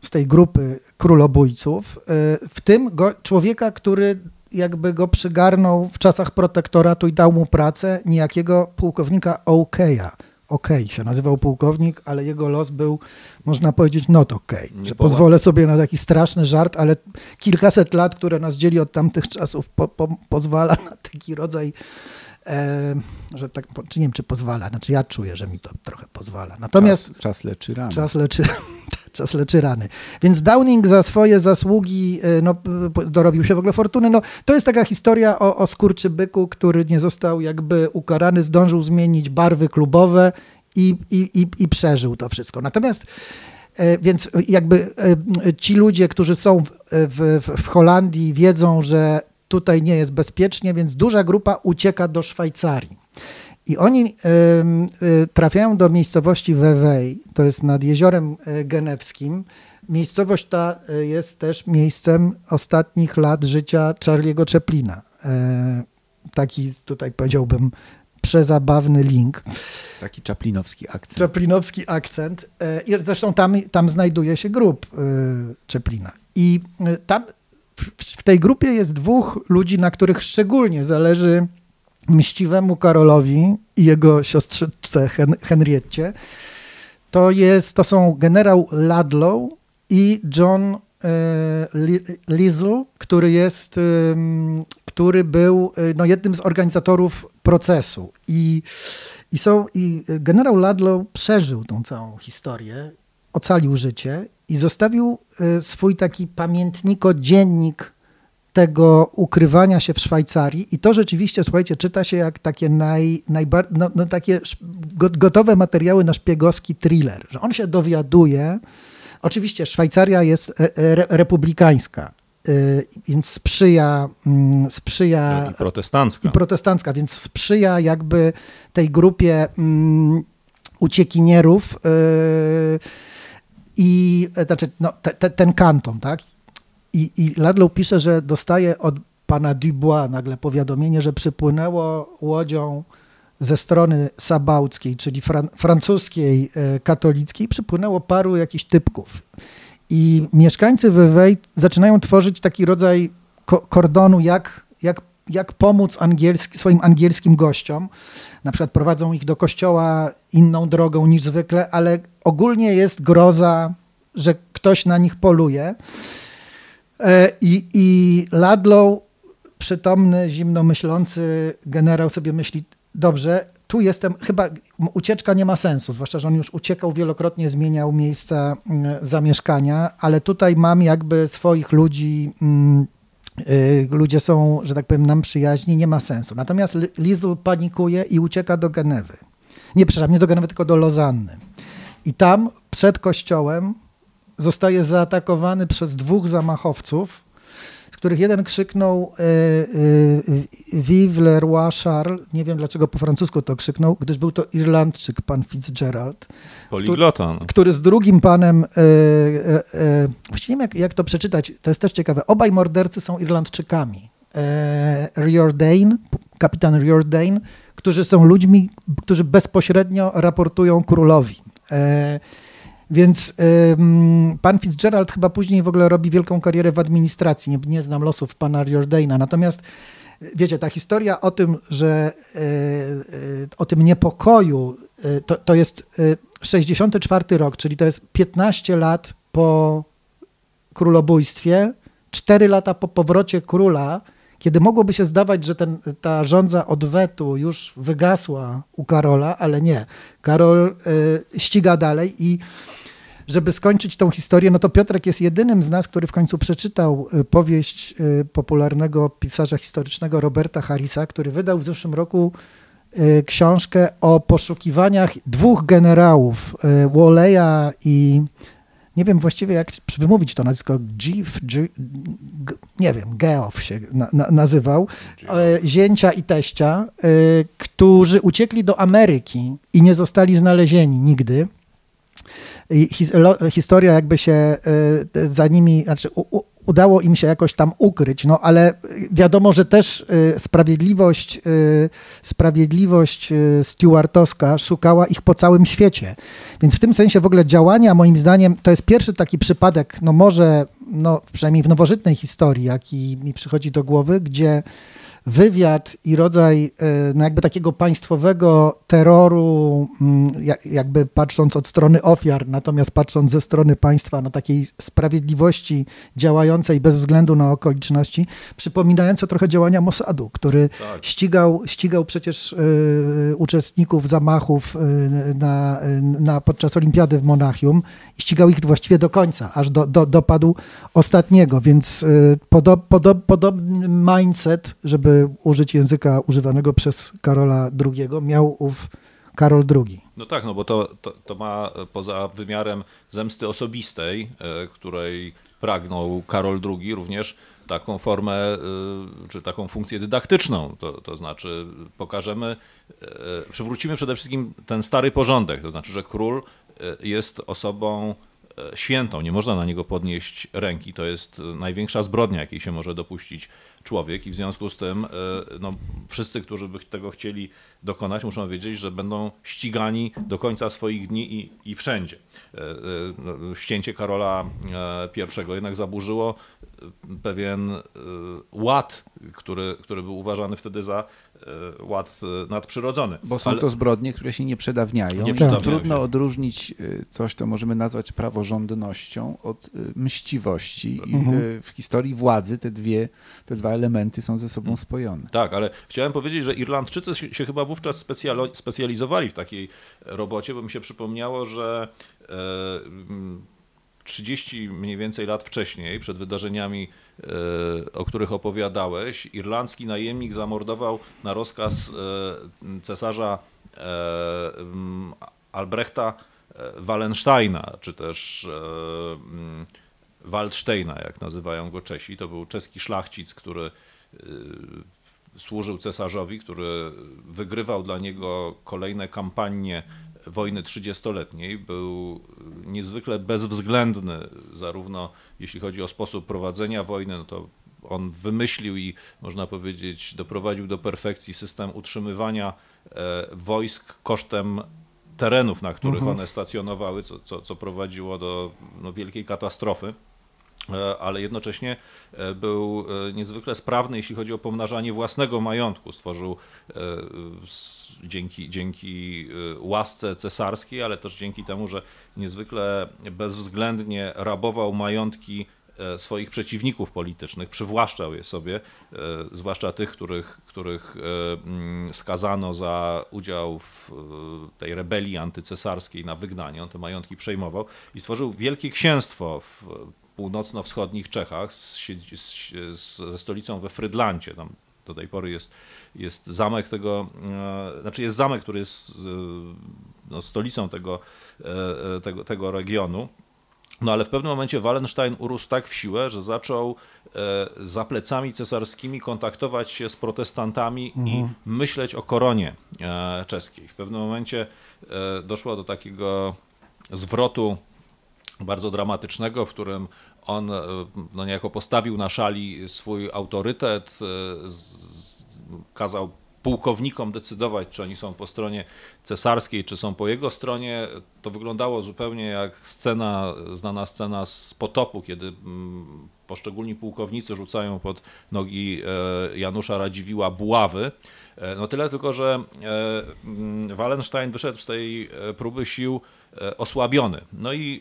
z tej grupy królobójców, y, w tym człowieka, który jakby go przygarnął w czasach protektoratu i dał mu pracę, niejakiego pułkownika O'Keya okej okay, się nazywał pułkownik, ale jego los był, można powiedzieć, not okej. Okay. Że pozwolę sobie na taki straszny żart, ale kilkaset lat, które nas dzieli od tamtych czasów, po, po, pozwala na taki rodzaj, że tak, czy nie wiem, czy pozwala, znaczy ja czuję, że mi to trochę pozwala. Natomiast czas, czas leczy rany. Czas leczy, *laughs* czas leczy rany. Więc Downing za swoje zasługi e, no, dorobił się w ogóle fortuny. No, to jest taka historia o, o skurczybyku, który nie został jakby ukarany, zdążył zmienić barwy klubowe i, i, i, i przeżył to wszystko. Natomiast e, więc jakby e, ci ludzie, którzy są w, w, w Holandii, wiedzą, że tutaj nie jest bezpiecznie, więc duża grupa ucieka do Szwajcarii. I oni y, y, trafiają do miejscowości Wewej, to jest nad jeziorem y, genewskim. Miejscowość ta jest też miejscem ostatnich lat życia Charlie'ego Chaplina. Taki tutaj powiedziałbym przezabawny link. Taki czaplinowski akcent. Czaplinowski akcent. I zresztą tam, tam znajduje się grób Chaplina. I tam w tej grupie jest dwóch ludzi, na których szczególnie zależy mściwemu Karolowi i jego siostrzyce Hen to, jest, to są generał Ludlow i John e, Lizzle, który jest, który był e, no, jednym z organizatorów procesu. I, i, są, I generał Ludlow przeżył tą całą historię, ocalił życie i zostawił swój taki pamiętniko dziennik tego ukrywania się w Szwajcarii i to rzeczywiście, słuchajcie, czyta się jak takie, naj, najbar, no, no takie gotowe materiały na szpiegowski thriller, że on się dowiaduje, oczywiście Szwajcaria jest re, republikańska, więc sprzyja, mm, sprzyja i protestancka. i protestancka, więc sprzyja jakby tej grupie mm, uciekinierów y, i znaczy no, te, te, ten kanton, tak? I, i Ludlow pisze, że dostaje od pana Dubois nagle powiadomienie, że przypłynęło łodzią ze strony sabałckiej, czyli fran francuskiej e, katolickiej, przypłynęło paru jakichś typków. I mieszkańcy Vevey zaczynają tworzyć taki rodzaj ko kordonu, jak, jak, jak pomóc angielski, swoim angielskim gościom. Na przykład prowadzą ich do kościoła inną drogą niż zwykle, ale ogólnie jest groza, że ktoś na nich poluje. E, I, i Ladlow, przytomny, zimno myślący generał sobie myśli, dobrze, tu jestem, chyba ucieczka nie ma sensu, zwłaszcza, że on już uciekał wielokrotnie, zmieniał miejsca mm, zamieszkania, ale tutaj mam jakby swoich ludzi, mm, ludzie są, że tak powiem, nam przyjaźni, nie ma sensu. Natomiast Lizzle panikuje i ucieka do Genewy. Nie, przepraszam, nie do Genewy, tylko do Lozanny. I tam przed kościołem zostaje zaatakowany przez dwóch zamachowców, których jeden krzyknął e, e, Vive le roi Charles. Nie wiem dlaczego po francusku to krzyknął, gdyż był to Irlandczyk, pan Fitzgerald. Poliglota. Który, który z drugim panem, e, e, właściwie nie wiem jak, jak to przeczytać, to jest też ciekawe. Obaj mordercy są Irlandczykami. E, Riordan, kapitan Riordan, którzy są ludźmi, którzy bezpośrednio raportują królowi. E, więc pan Fitzgerald chyba później w ogóle robi wielką karierę w administracji. Nie, nie znam losów pana Riordana. Natomiast wiecie, ta historia o tym, że e, e, o tym niepokoju, to, to jest 64 rok, czyli to jest 15 lat po królobójstwie, 4 lata po powrocie króla kiedy mogłoby się zdawać, że ten, ta rządza odwetu już wygasła u Karola, ale nie. Karol ściga dalej i żeby skończyć tą historię, no to Piotrek jest jedynym z nas, który w końcu przeczytał y, powieść y, popularnego pisarza historycznego Roberta Harrisa, który wydał w zeszłym roku y, książkę o poszukiwaniach dwóch generałów, Walleya i nie wiem właściwie jak wymówić to nazwisko, Gif, G, G, nie wiem, Geoff się na, na, nazywał, zięcia i teścia, którzy uciekli do Ameryki i nie zostali znalezieni nigdy. Historia jakby się e, za nimi, znaczy udało im się jakoś tam ukryć, no ale wiadomo, że też y, sprawiedliwość, y, sprawiedliwość y, Stewartowska szukała ich po całym świecie. Więc w tym sensie w ogóle działania, moim zdaniem, to jest pierwszy taki przypadek, no może, no przynajmniej w nowożytnej historii, jaki mi przychodzi do głowy, gdzie wywiad i rodzaj e, no jakby takiego państwowego terroru, mm, jakby patrząc od strony ofiar, natomiast patrząc ze strony państwa, no takiej sprawiedliwości działającej bez względu na okoliczności, przypominające trochę działania Mossadu, który tak. ścigał, ścigał przecież y, uczestników zamachów y, na, na, podczas olimpiady w Monachium i ścigał ich właściwie do końca, aż do, do, dopadł ostatniego, więc podo, podo, podobny mindset, żeby użyć języka używanego przez Karola II, miał ów Karol II. No tak, no bo to, to, to ma poza wymiarem zemsty osobistej, e, której pragnął Karol II, również taką formę, e, czy taką funkcję dydaktyczną, to, to znaczy pokażemy, e, przywrócimy przede wszystkim ten stary porządek, to znaczy, że król jest osobą świętą, nie można na niego podnieść ręki, to jest największa zbrodnia, jakiej się może dopuścić człowiek i w związku z tym e, no, wszyscy, którzy by tego chcieli dokonać, muszą wiedzieć, że będą ścigani do końca swoich dni i, i wszędzie. E, e, ścięcie Karola I jednak zaburzyło pewien ład, który, który był uważany wtedy za ład e, nadprzyrodzony. Bo są Ale... to zbrodnie, które się nie przedawniają. Nie przedawniają Trudno się. odróżnić e, coś, co możemy nazwać praworządnością od mściwości. Mhm. w historii władzy te, dwie, te dwa elementy są ze sobą mhm. spojone. Tak, ale chciałem powiedzieć, że Irlandczycy się, się chyba wówczas specjalizowali w takiej robocie, bo mi się przypomniało, że 30 mniej więcej lat wcześniej, przed wydarzeniami, e, o których opowiadałeś, irlandzki najemnik zamordował na rozkaz e, cesarza e, Albrechta Wallensteina, czy też Waldsteina, jak nazywają go Czesi. To był czeski szlachcic, który służył cesarzowi, który wygrywał dla niego kolejne kampanie wojny trzydziestoletniej był niezwykle bezwzględny, zarówno jeśli chodzi o sposób prowadzenia wojny, no to on wymyślił i można powiedzieć doprowadził do perfekcji system utrzymywania e, wojsk kosztem terenów, na których mhm. one stacjonowały, co, co, co prowadziło do no, wielkiej katastrofy. E, ale jednocześnie e, był e, niezwykle sprawny, jeśli chodzi o pomnażanie własnego majątku. Stworzył dzięki, dzięki łasce cesarskiej, ale też dzięki temu, że niezwykle bezwzględnie rabował majątki swoich przeciwników politycznych, przywłaszczał je sobie, zwłaszcza tych, których, których mm, skazano za udział w tej rebelii antycesarskiej na wygnanie. On te majątki przejmował i stworzył wielkie księstwo w północno-wschodnich Czechach z, z, ze stolicą we Frydlancie. Tam do tej pory jest, jest zamek tego, e, znaczy jest zamek, który jest e, no, stolicą tego, e, tego, tego regionu. No ale w pewnym momencie Wallenstein urósł tak w siłę, że zaczął za plecami cesarskimi kontaktować się z protestantami mhm. i myśleć o koronie czeskiej. W pewnym momencie doszło do takiego zwrotu bardzo dramatycznego, w którym on no niejako postawił na szali swój autorytet, kazał pułkownikom decydować, czy oni są po stronie cesarskiej, czy są po jego stronie. To wyglądało zupełnie jak scena, znana scena z potopu, kiedy mm, poszczególni pułkownicy rzucają pod nogi e, Janusza Radziwiła buławy. E, no tyle tylko, że e, mm, Wallenstein wyszedł z tej próby sił osłabiony. No i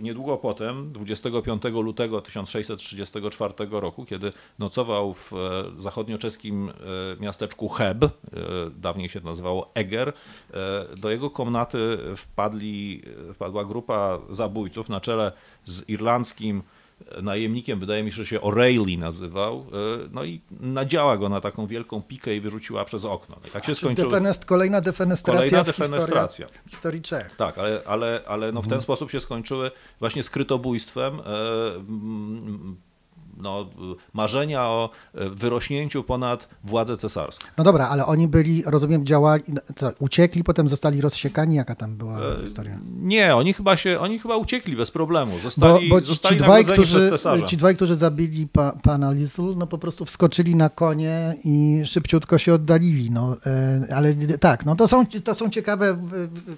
niedługo potem, 25 lutego 1634 roku, kiedy nocował w zachodnioczeskim miasteczku Heb, dawniej się nazywało Eger, do jego komnaty wpadli, wpadła grupa zabójców na czele z irlandzkim najemnikiem, wydaje mi się, że się O'Reilly nazywał, e, no i nadziała go na taką wielką pikę i wyrzuciła przez okno. I tak się skończyło. Defenest, kolejna defenestracja kolejna defenestracja. W historii Czech. Tak, ale, ale, ale no w ten mhm. sposób się skończyły właśnie skrytobójstwem e, no, marzenia o e, wyrośnięciu ponad władzę cesarską. No dobra, ale oni byli, rozumiem, działali, no, co, uciekli, potem zostali rozsiekani, jaka tam była e, historia? Nie, oni chyba się, oni chyba uciekli bez problemu, zostali, bo, bo ci, zostali ci dwaj, którzy, Ci dwaj, którzy zabili pa, pana Lizzle, no po prostu wskoczyli na konie i szybciutko się oddalili, no, e, ale tak, no to są, to są ciekawe,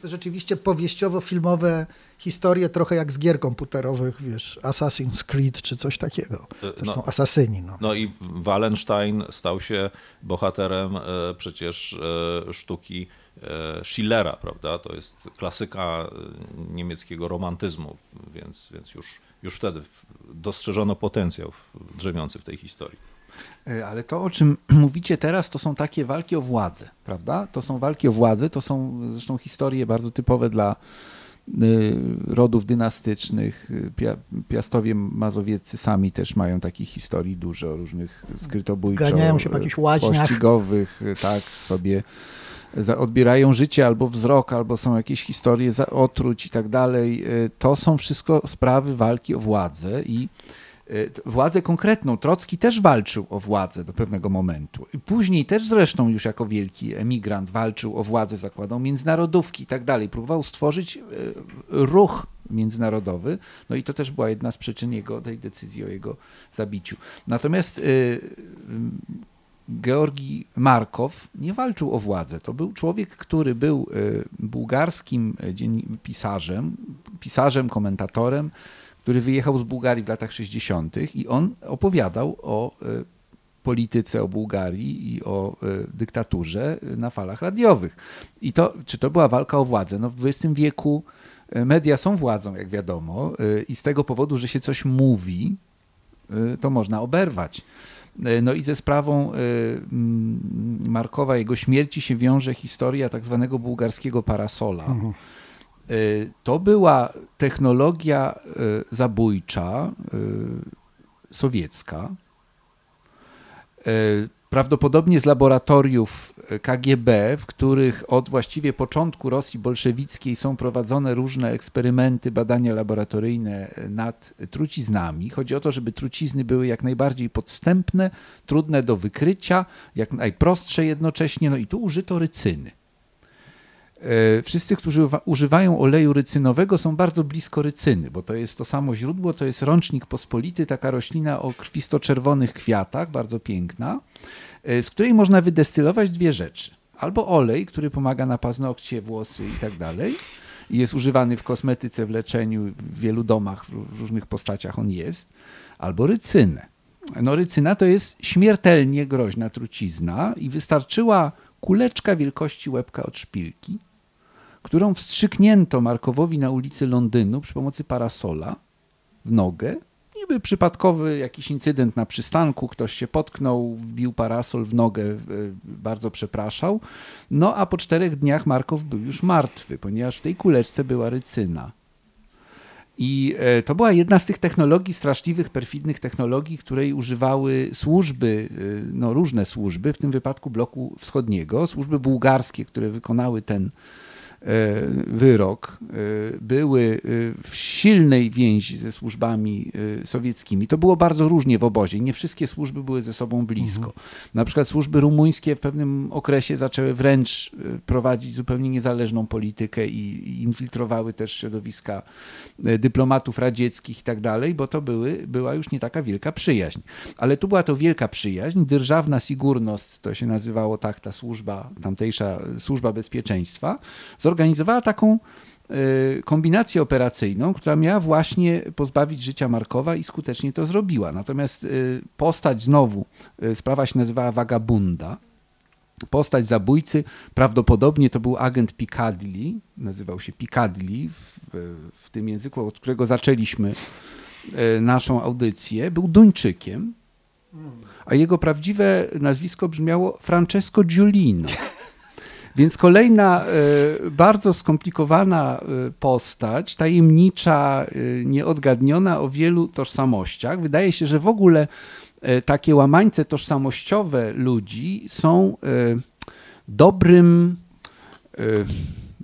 rzeczywiście powieściowo-filmowe historie, trochę jak z gier komputerowych, wiesz, Assassin's Creed czy coś takiego. Zresztą no, asasyni. No. no i Wallenstein stał się bohaterem e, przecież e, sztuki e, Schillera, prawda? To jest klasyka niemieckiego romantyzmu, więc, więc już, już wtedy dostrzeżono potencjał drzemiący w tej historii. Ale to, o czym *clears throat* mówicie teraz, to są takie walki o władzę, prawda? To są walki o władzę, to są zresztą historie bardzo typowe dla rodów dynastycznych. Piastowie mazowieccy sami też mają takich historii dużo, różnych skrytobójczo, Ganiają się po jakichś łaźniach. pościgowych, tak, sobie odbierają życie albo wzrok, albo są jakieś historie otruć i tak dalej. Y, to są wszystko sprawy walki o władzę i Y, władzę konkretną. Trocki też walczył o władzę do pewnego momentu. Później też zresztą już jako wielki emigrant walczył o władzę, zakładał międzynarodówki i tak dalej. Próbował stworzyć y, ruch międzynarodowy, no i to też była jedna z przyczyn jego, tej decyzji o jego zabiciu. Natomiast y, Georgi Markow nie walczył o władzę. To był człowiek, który był bułgarskim pisarzem, pisarzem, komentatorem, który wyjechał z Bułgarii w latach 60. i on opowiadał o e, polityce, o Bułgarii i o e, dyktaturze na falach radiowych. I to, czy to była walka o władzę? No w XX wieku e, media są władzą, jak wiadomo, i z tego powodu, że się coś mówi, to można oberwać. No i ze sprawą Markowa, jego śmierci się wiąże historia tak zwanego bułgarskiego parasola. Mhm to była technologia y, zabójcza y, sowiecka, prawdopodobnie z laboratoriów KGB, w których od właściwie początku Rosji bolszewickiej są prowadzone różne eksperymenty, badania laboratoryjne nad truciznami. Chodzi o to, żeby trucizny były jak najbardziej podstępne, trudne do wykrycia, jak najprostsze jednocześnie. No i tu użyto rycyny. E, wszyscy, którzy używają oleju rycynowego, są bardzo blisko rycyny, bo to jest to samo źródło, to jest rącznik pospolity, taka roślina o krwisto-czerwonych kwiatach, bardzo piękna, e, z której można wydestylować dwie rzeczy. Albo olej, który pomaga na paznokcie, włosy i tak dalej, i jest używany w kosmetyce, w leczeniu, w wielu domach, w różnych postaciach on jest, albo rycynę. No rycyna to jest śmiertelnie groźna trucizna i wystarczyła kuleczka wielkości łebka od szpilki, którą wstrzyknięto Markowowi na ulicy Londynu przy pomocy parasola w nogę. Niby przypadkowy jakiś incydent na przystanku, ktoś się potknął, wbił parasol w nogę, e, bardzo przepraszał. No a po czterech dniach Markow był już martwy, ponieważ w tej kuleczce była rycyna. I e, to była jedna z tych technologii, straszliwych, perfidnych technologii, której używały służby, e, no różne służby, w tym wypadku bloku wschodniego, służby bułgarskie, które wykonały ten wyrok, były w silnej więzi ze służbami sowieckimi. To było bardzo różnie w obozie. Nie wszystkie służby były ze sobą blisko. Mhm. Na przykład służby rumuńskie w pewnym okresie zaczęły wręcz prowadzić zupełnie niezależną politykę i infiltrowały też środowiska dyplomatów radzieckich i tak dalej, bo to były, była już nie taka wielka przyjaźń. Ale tu była to wielka przyjaźń. Dyrżawna Sigurnost, to się nazywało tak ta służba, tamtejsza służba bezpieczeństwa, zorganizowała taką e, kombinację operacyjną, która miała właśnie pozbawić życia Markowa i skutecznie to zrobiła. Natomiast e, postać znowu, e, sprawa się nazywała Vagabunda, postać zabójcy, prawdopodobnie to był agent Piccadilly, nazywał się Piccadilly w, w tym języku, od którego zaczęliśmy naszą audycję, był Duńczykiem, a jego prawdziwe nazwisko brzmiało Francesco Giulino. Więc kolejna e, bardzo skomplikowana e, postać, tajemnicza, e, nieodgadniona o wielu tożsamościach. Wydaje się, że w ogóle takie łamańce tożsamościowe ludzi są dobrym,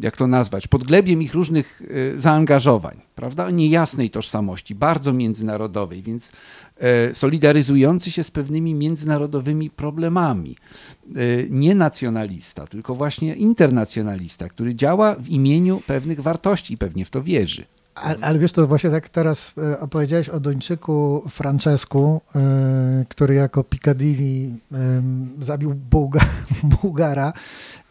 jak to nazwać, podglebiem ich różnych zaangażowań, prawda? Niejasnej tożsamości, bardzo międzynarodowej, więc solidaryzujący się z pewnymi międzynarodowymi problemami. E, nie nacjonalista, tylko właśnie internacjonalista, który działa w imieniu pewnych wartości i pewnie w to wierzy. Ale, ale, wiesz, to właśnie tak teraz e, opowiedziałeś o Duńczyku Francesku, który jako Piccadilly zabił Bułga, *laughs* Bułgara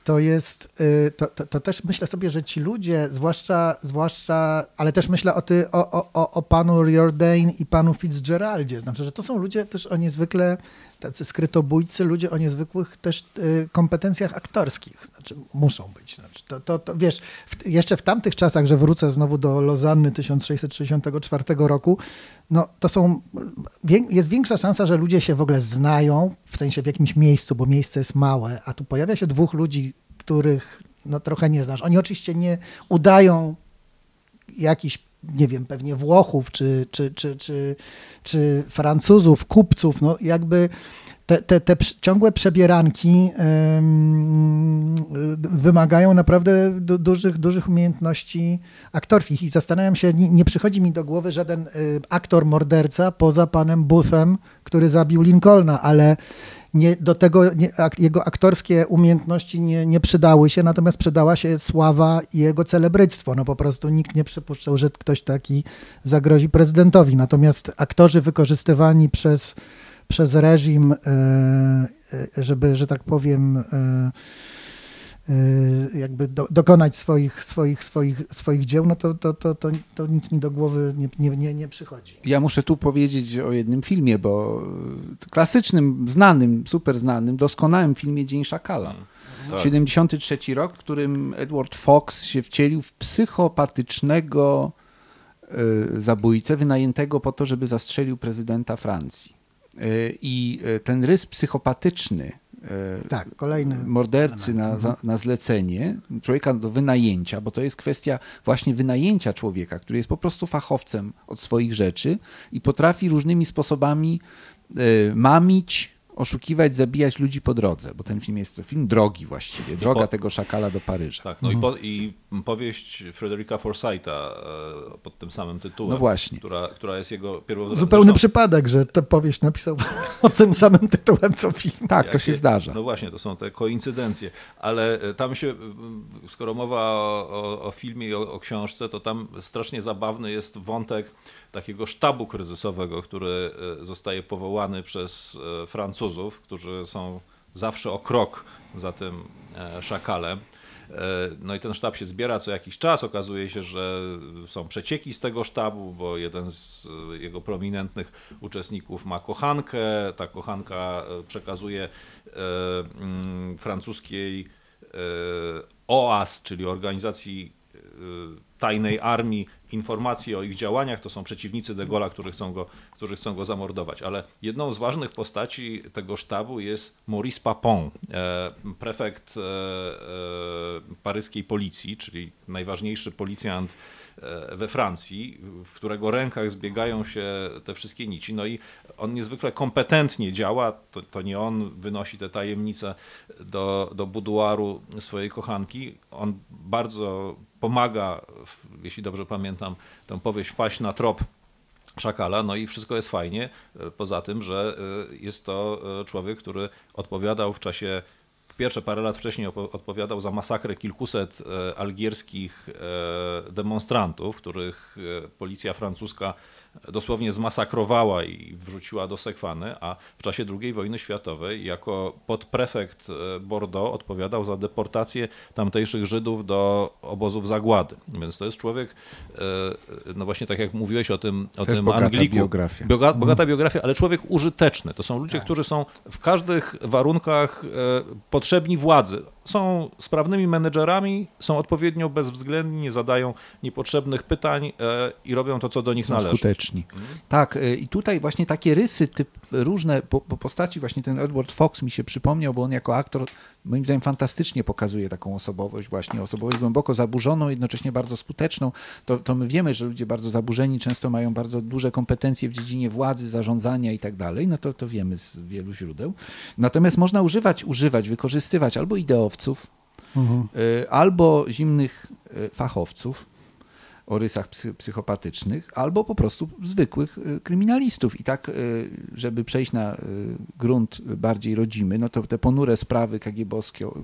to jest, y, to, to, to, też myślę sobie, że ci ludzie, zwłaszcza, zwłaszcza ale też myślę o, ty, o, o, o panu Riordan i panu Fitzgeraldzie, znaczy, że to są ludzie też o niezwykle, tacy skrytobójcy, ludzie o niezwykłych też y, kompetencjach aktorskich, znaczy muszą być. Znaczy, to, to, to wiesz, w, jeszcze w tamtych czasach, że wrócę znowu do Lozanny 1664 roku, no to są, jest większa szansa, że ludzie się w ogóle znają, w sensie w jakimś miejscu, bo miejsce jest małe, a tu pojawia się dwóch ludzi, których no trochę nie znasz. Oni oczywiście nie udają jakichś, nie wiem, pewnie Włochów czy, czy, czy, czy, czy Francuzów, kupców, no jakby te, te, te ciągłe przebieranki wymagają naprawdę du dużych, dużych umiejętności aktorskich. I zastanawiam się, nie, nie przychodzi mi do głowy żaden y, aktor morderca poza panem Boothem, który zabił Lincolna, ale nie, do tego nie, jego aktorskie umiejętności nie, nie przydały się, natomiast przydała się sława i jego celebryctwo. No po prostu nikt nie przypuszczał, że ktoś taki zagrozi prezydentowi. Natomiast aktorzy wykorzystywani przez przez reżim, e, e, żeby, że tak powiem, e, jakby do, dokonać swoich, swoich, swoich, swoich dzieł, no to, to, to, to, to nic mi do głowy nie, nie, nie, nie przychodzi. Ja muszę tu powiedzieć o jednym filmie, bo klasycznym, znanym, super znanym, doskonałym filmie Dzień Szakala. Hmm. Tak. 73 rok, w którym Edward Fox się wcielił w psychopatycznego zabójcę wynajętego po to, żeby zastrzelił prezydenta Francji. I e, ten rys psychopatyczny tak, kolejny mordercy na, na zlecenie, człowieka do wynajęcia, bo to jest kwestia właśnie wynajęcia człowieka, który jest po prostu fachowcem od swoich rzeczy i potrafi różnymi sposobami e, mamić, oszukiwać, zabijać ludzi po drodze, bo ten film jest to film drogi właściwie, droga po... tego szakala do Paryża. Tak, no mhm. i, po, i, powieść Frederica Forsytha e, pod tym samym tytułem, no właśnie. Która, która jest jego pierwowzorem. Zupełny Zresztą... przypadek, że tę powieść napisał *laughs* pod tym samym tytułem co film. Tak, to się zdarza. No właśnie, to są te koincydencje, ale e, tam się, skoro mowa o, o, o filmie i o, o książce, to tam strasznie zabawny jest wątek takiego sztabu kryzysowego, który e, zostaje powołany przez e, Francuzów, którzy są zawsze o krok za tym e, szakalem. No i ten sztab się zbiera co jakiś czas. Okazuje się, że są przecieki z tego sztabu, bo jeden z jego prominentnych uczestników ma kochankę. Ta kochanka przekazuje mm, francuskiej OAS, czyli organizacji tajnej armii informacji o ich działaniach, to są przeciwnicy De Gaulle'a, którzy chcą, go, którzy chcą go zamordować. Ale jedną z ważnych postaci tego sztabu jest Maurice Papon, e, prefekt e, e, paryskiej policji, czyli najważniejszy policjant we Francji, w którego rękach zbiegają się te wszystkie nici. No i on niezwykle kompetentnie działa, to, to nie on wynosi te tajemnice do, do buduaru swojej kochanki. On bardzo pomaga, jeśli dobrze pamiętam, tę powieść wpaść na trop szakala, no i wszystko jest fajnie, poza tym, że y, jest to y, człowiek, który odpowiadał w czasie pierwsze parę lat wcześniej odpowiadał za masakrę kilkuset algierskich demonstrantów, których policja francuska dosłownie zmasakrowała i wrzuciła do sekwany, a w czasie II wojny światowej jako podprefekt e, Bordeaux odpowiadał za deportację tamtejszych Żydów do obozów zagłady. Więc to jest człowiek, e, no właśnie tak jak mówiłeś o tym, o tym bogata Angliku. Biografia. Boga, mhm. bogata biografia, ale człowiek użyteczny. To są ludzie, tak. którzy są w każdych warunkach e, potrzebni władzy są sprawnymi menedżerami, są odpowiednio bezwzględni, nie zadają niepotrzebnych pytań e, i robią to, co do nich są należy. skuteczni. Mhm. Tak, e, i tutaj właśnie takie rysy, typ, różne po, po, postaci, właśnie ten Edward Fox mi się przypomniał, bo on jako aktor moim zdaniem fantastycznie pokazuje taką osobowość, właśnie osobowość głęboko zaburzoną, jednocześnie bardzo skuteczną. To, to my wiemy, że ludzie bardzo zaburzeni często mają bardzo duże kompetencje w dziedzinie władzy, zarządzania i tak dalej, no to, to wiemy z wielu źródeł. Natomiast można używać, używać, wykorzystywać albo ideowców, mhm. Y, albo zimnych y, fachowców, o rysach psychopatycznych, albo po prostu zwykłych y, kryminalistów. I tak, y, żeby przejść na y, grunt bardziej rodzimy, no to te ponure sprawy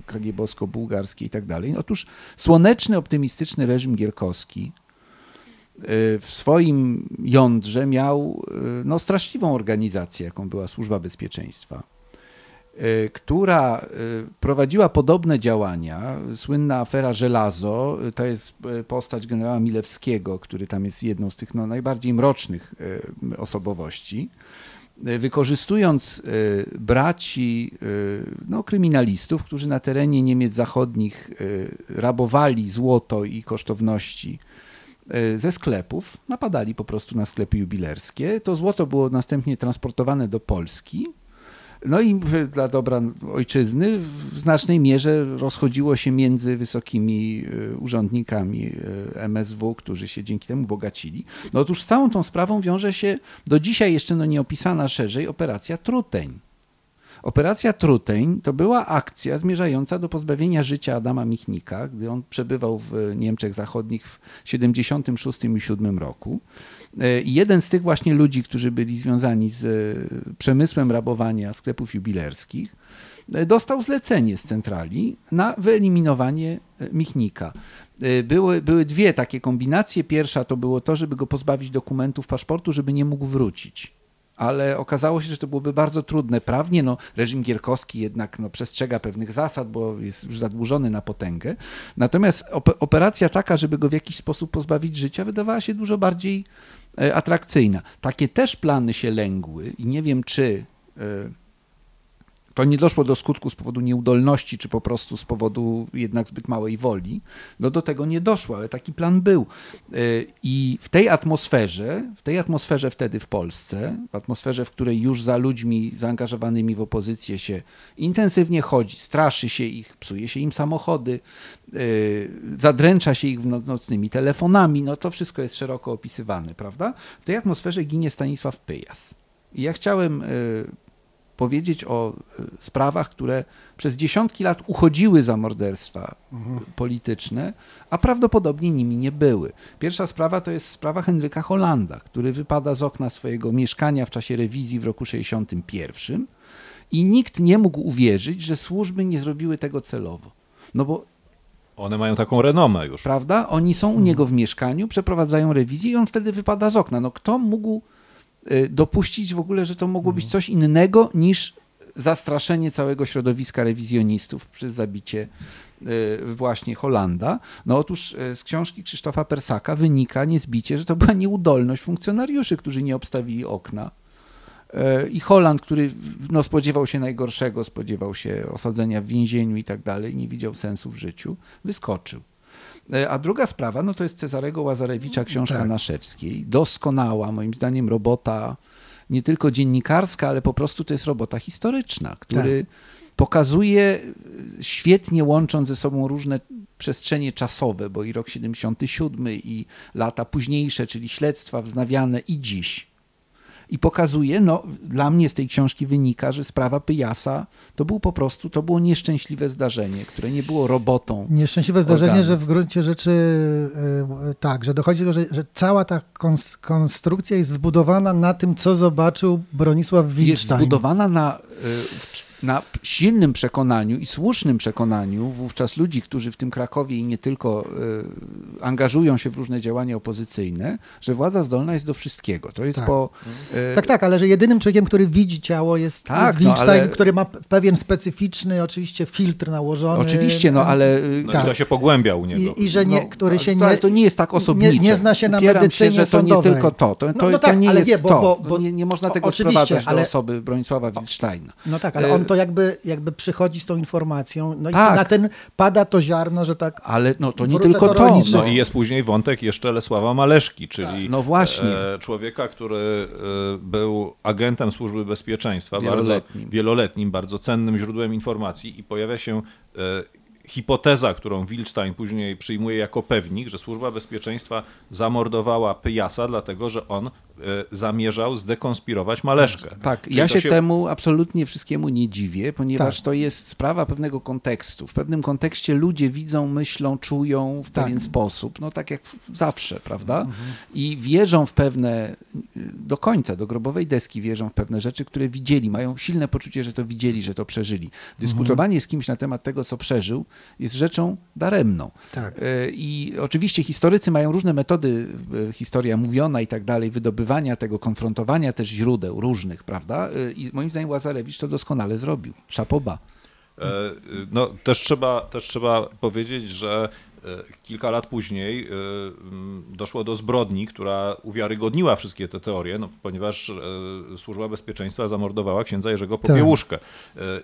kagiebowsko-bułgarskie i tak dalej. Otóż słoneczny, optymistyczny reżim gierkowski w swoim jądrze miał no, straszliwą organizację, jaką była Służba Bezpieczeństwa która y, prowadziła podobne działania. Słynna afera Żelazo, y, to jest postać generała Milewskiego, który tam jest jedną z tych no, najbardziej mrocznych osobowości. Wykorzystując braci no, kryminalistów, którzy na terenie Niemiec Zachodnich rabowali złoto i kosztowności ze sklepów, napadali po prostu na sklepy jubilerskie. To złoto było następnie transportowane do Polski no i dla dobra ojczyzny w znacznej mierze rozchodziło się między wysokimi e, urzędnikami e, MSW, którzy się dzięki temu bogacili. No otóż z całą tą sprawą wiąże się do dzisiaj jeszcze no nieopisana szerzej operacja Truteń. Operacja Truteń to była akcja zmierzająca do pozbawienia życia Adama Michnika, gdy on przebywał w Niemczech Zachodnich w 76 i 7 roku. E, jeden z tych właśnie ludzi, którzy byli związani z e, przemysłem rabowania sklepów jubilerskich, e, dostał zlecenie z centrali na wyeliminowanie Michnika. Były, były dwie takie kombinacje. Pierwsza to było to, żeby go pozbawić dokumentów paszportu, żeby nie mógł wrócić ale okazało się, że to byłoby bardzo trudne prawnie. No, reżim gierkowski jednak no, przestrzega pewnych zasad, bo jest już zadłużony na potęgę. Natomiast operacja taka, żeby go w jakiś sposób pozbawić życia, wydawała się dużo bardziej atrakcyjna. Takie też plany się lęgły i nie wiem, czy e, to nie doszło do skutku z powodu nieudolności, czy po prostu z powodu jednak zbyt małej woli. No do tego nie doszło, ale taki plan był. E, I w tej atmosferze, w tej atmosferze wtedy w Polsce, w atmosferze, w której już za ludźmi zaangażowanymi w opozycję się intensywnie chodzi, straszy się ich, psuje się im samochody, e, zadręcza się ich nocnymi telefonami, no to wszystko jest szeroko opisywane, prawda? W tej atmosferze ginie Stanisław Pyjas. I ja chciałem e, powiedzieć o e, sprawach, które przez dziesiątki lat uchodziły za morderstwa mhm. polityczne, a prawdopodobnie nimi nie były. Pierwsza sprawa to jest sprawa Henryka Holanda, który wypada z okna swojego mieszkania w czasie rewizji w roku 61 i nikt nie mógł uwierzyć, że służby nie zrobiły tego celowo. No bo one mają taką renomę już. Prawda? Oni są u niego w mieszkaniu, przeprowadzają rewizję i on wtedy wypada z okna. No kto mógł dopuścić w ogóle, że to mogło być mhm. coś innego niż zastraszenie całego środowiska rewizjonistów przez zabicie y, właśnie Holanda. No otóż y, z książki Krzysztofa Persaka wynika niezbicie, że to była nieudolność funkcjonariuszy, którzy nie obstawili okna. I Holand, który no, spodziewał się najgorszego, spodziewał się osadzenia w więzieniu i tak dalej, nie widział sensu w życiu, wyskoczył. E, a druga sprawa, no to jest Cezarego Łazarewicza, książka tak. Naszewskiej. Doskonała, moim zdaniem, robota nie tylko dziennikarska, ale po prostu to jest robota historyczna, który tak. pokazuje, świetnie łącząc ze sobą różne przestrzenie czasowe, bo i rok 77 i lata późniejsze, czyli śledztwa wznawiane i dziś i pokazuje, no dla mnie z tej książki wynika, że sprawa Pyjasa to był po prostu, to było nieszczęśliwe zdarzenie, które nie było robotą. Nieszczęśliwe zdarzenie, organów. że w gruncie rzeczy yy, tak, że dochodzi do tego, że, że cała ta konstrukcja jest zbudowana na tym, co zobaczył Bronisław Wilstein. Jest zbudowana na yy, na silnym przekonaniu i słusznym przekonaniu wówczas ludzi, którzy w tym Krakowie i nie tylko y, angażują się w różne działania opozycyjne, że władza zdolna jest do wszystkiego. To jest tak. po... Y, tak, tak, ale że jedynym człowiekiem, który widzi ciało jest, tak, jest no, ale... który ma pewien specyficzny oczywiście filtr nałożony. Oczywiście, no ale... No tak. i to się pogłębia u niego. I, i że nie, no, który się nie... To nie jest tak osobnicze. Nie, nie zna się na Upieram medycynie się, że to sądowej. nie tylko to. To, to, no, no tak, to nie jest nie, bo, to. Bo, bo, nie, nie można tego sprowadzać ale... do osoby Bronisława Wilsteina. No tak, ale on to jakby, jakby przychodzi z tą informacją, no tak. i na ten pada to ziarno, że tak. Ale no to nie tylko to. No i jest później wątek jeszcze Lesława Maleszki, czyli no właśnie. E, człowieka, który e, był agentem służby bezpieczeństwa, wieloletnim. bardzo wieloletnim, bardzo cennym źródłem informacji i pojawia się e, hipoteza, którą Wilstein później przyjmuje jako pewnik, że służba bezpieczeństwa zamordowała Pyjasa, dlatego że on zamierzał zdekonspirować Maleszkę. Tak, Czyli ja się, się, temu absolutnie wszystkiemu nie dziwię, ponieważ tak. to jest sprawa pewnego kontekstu. W pewnym kontekście ludzie widzą, myślą, czują w tak. pewien sposób, no tak jak zawsze, prawda? Mhm. I wierzą w pewne, do końca, do grobowej deski wierzą w pewne rzeczy, które widzieli, mają silne poczucie, że to widzieli, że to przeżyli. Dyskutowanie mhm. z kimś na temat tego, co przeżył, jest rzeczą daremną. Tak. E, I oczywiście historycy mają różne metody, e, historia mówiona i tak dalej, tego, konfrontowania też źródeł różnych, prawda? Y, I moim zdaniem Łazarewicz to doskonale zrobił. Szapoba. E, no, też trzeba, też trzeba powiedzieć, że e, kilka lat później e, doszło do zbrodni, która uwiarygodniła wszystkie te teorie, no, ponieważ Służba Bezpieczeństwa zamordowała księdza Jerzego tak. Popiełuszkę.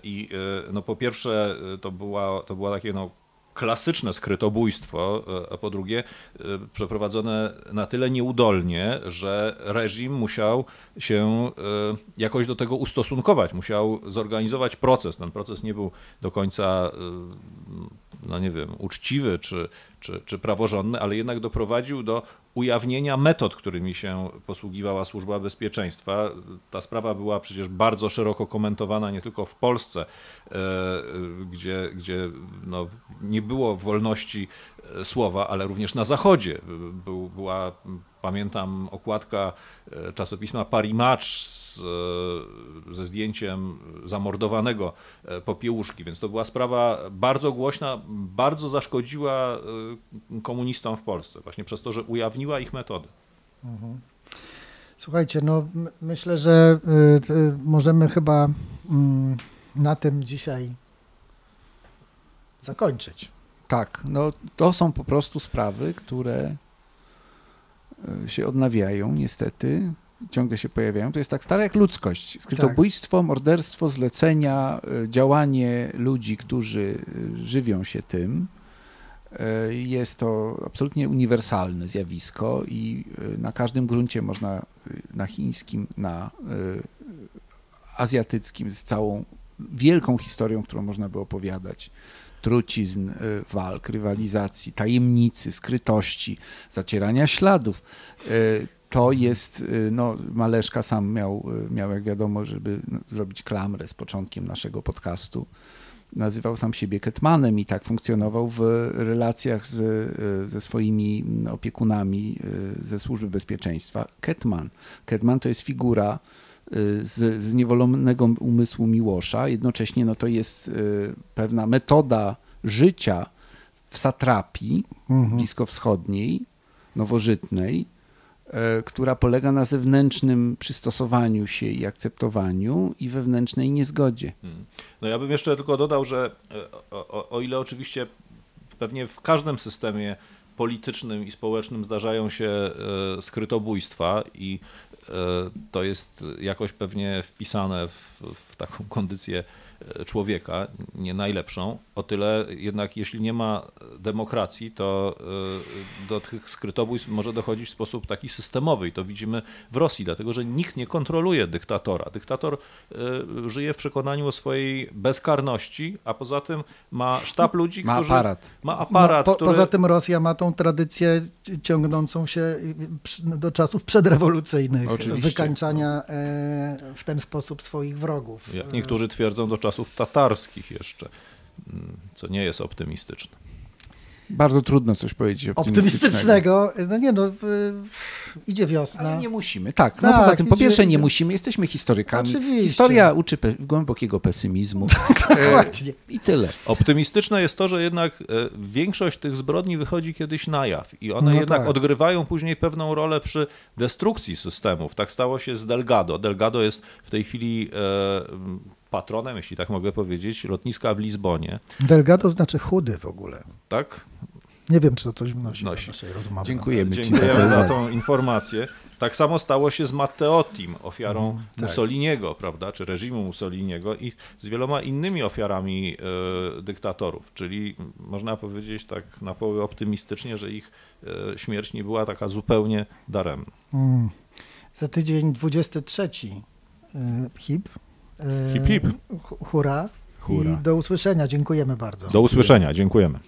I no, po pierwsze to, była, to była takie no, klasyczne skrytobójstwo, e, a po drugie e, przeprowadzone na tyle nieudolnie, że reżim musiał się e, jakoś do tego ustosunkować, musiał zorganizować proces. Ten proces nie był do końca, no nie wiem, uczciwy czy, czy, czy praworządny, ale jednak doprowadził do ujawnienia metod, którymi się posługiwała Służba Bezpieczeństwa. Ta sprawa była przecież bardzo szeroko komentowana nie tylko w Polsce, e, gdzie, gdzie no, nie było wolności e, słowa, ale również na Zachodzie. Był, była, pamiętam, okładka e, czasopisma Paris Match z, ze zdjęciem zamordowanego popiełuszki, więc to była sprawa bardzo głośna, bardzo zaszkodziła komunistom w Polsce, właśnie przez to, że ujawniła ich metody. Mhm. Słuchajcie, no myślę, że możemy chyba y, na tym dzisiaj zakończyć. Tak, no to są po prostu sprawy, które y, się odnawiają niestety, ciągle się pojawiają. To jest tak stare jak ludzkość. Skrytobójstwo, tak. morderstwo, zlecenia, y, działanie ludzi, którzy y, żywią się tym. E, jest to absolutnie uniwersalne zjawisko i e, na każdym gruncie można, e, na chińskim, na azjatyckim, z całą wielką historią, którą można by opowiadać, trucizn, walk, rywalizacji, tajemnicy, skrytości, zacierania śladów. To jest, no, Maleszka sam miał, miał jak wiadomo, żeby no, zrobić klamrę z początkiem naszego podcastu nazywał sam siebie Ketmanem i tak funkcjonował w relacjach z, ze swoimi opiekunami ze służby bezpieczeństwa. Ketman. Ketman to jest figura z zniewolonego umysłu Miłosza. Jednocześnie no, to jest pewna metoda życia w satrapii mhm. bliskowschodniej, nowożytnej, E, która polega na zewnętrznym przystosowaniu się i akceptowaniu i wewnętrznej niezgodzie. Hmm. No ja bym jeszcze tylko dodał, że e, o, o ile oczywiście pewnie w każdym systemie politycznym i społecznym zdarzają się skrytobójstwa i to jest jakoś pewnie wpisane w, w taką kondycję człowieka, nie najlepszą. O tyle jednak jeśli nie ma demokracji, to e, do tych skrytobójstw może dochodzić w sposób taki systemowy i to widzimy w Rosji, dlatego że nikt nie kontroluje dyktatora. Dyktator e, żyje w przekonaniu o swojej bezkarności, a poza tym ma sztab ludzi, Ma którzy... aparat. Ma aparat, no, po, który... Poza tym Rosja ma tą tradycję ciągnącą się y, przy- do czasów przedrewolucyjnych, Oczywiście. wykańczania e, w ten sposób swoich wrogów. Jak niektórzy twierdzą, do czasów tatarskich jeszcze, mm, co nie jest optymistyczne. Bardzo trudno coś powiedzieć optymistycznego. Optymistycznego, no nie no, idzie wiosna. Ale nie musimy, tak. No Tak, poza tym, po idzie- pierwsze nie idzie. musimy, jesteśmy historykami. Oczywiście. Historia uczy pe- głębokiego pesymizmu. *laughs* Dokładnie. I tyle. Optymistyczne jest to, że jednak e, większość tych zbrodni wychodzi kiedyś na jaw i one No jednak tak. odgrywają później pewną rolę przy destrukcji systemów. Tak stało się z Delgado. Delgado jest w tej chwili e, patronem, jeśli tak mogę powiedzieć, lotniska w Lizbonie. Delgado znaczy chudy w ogóle. Tak? Nie wiem, czy to coś wnosi Wnosi. do naszej rozmowy. Dziękujemy Ci. Dziękujemy za tą informację. Tak samo stało się z Matteotim, ofiarą Mussoliniego, prawda, czy reżimu Mussoliniego i z wieloma innymi ofiarami e, dyktatorów. Czyli można powiedzieć tak na połowę optymistycznie, że ich e, śmierć nie była taka zupełnie daremna. Mm. Za tydzień 23 y, hip. Hip, hip. hu- Hura. Hura. I do usłyszenia. Dziękujemy bardzo. Do usłyszenia, dziękujemy.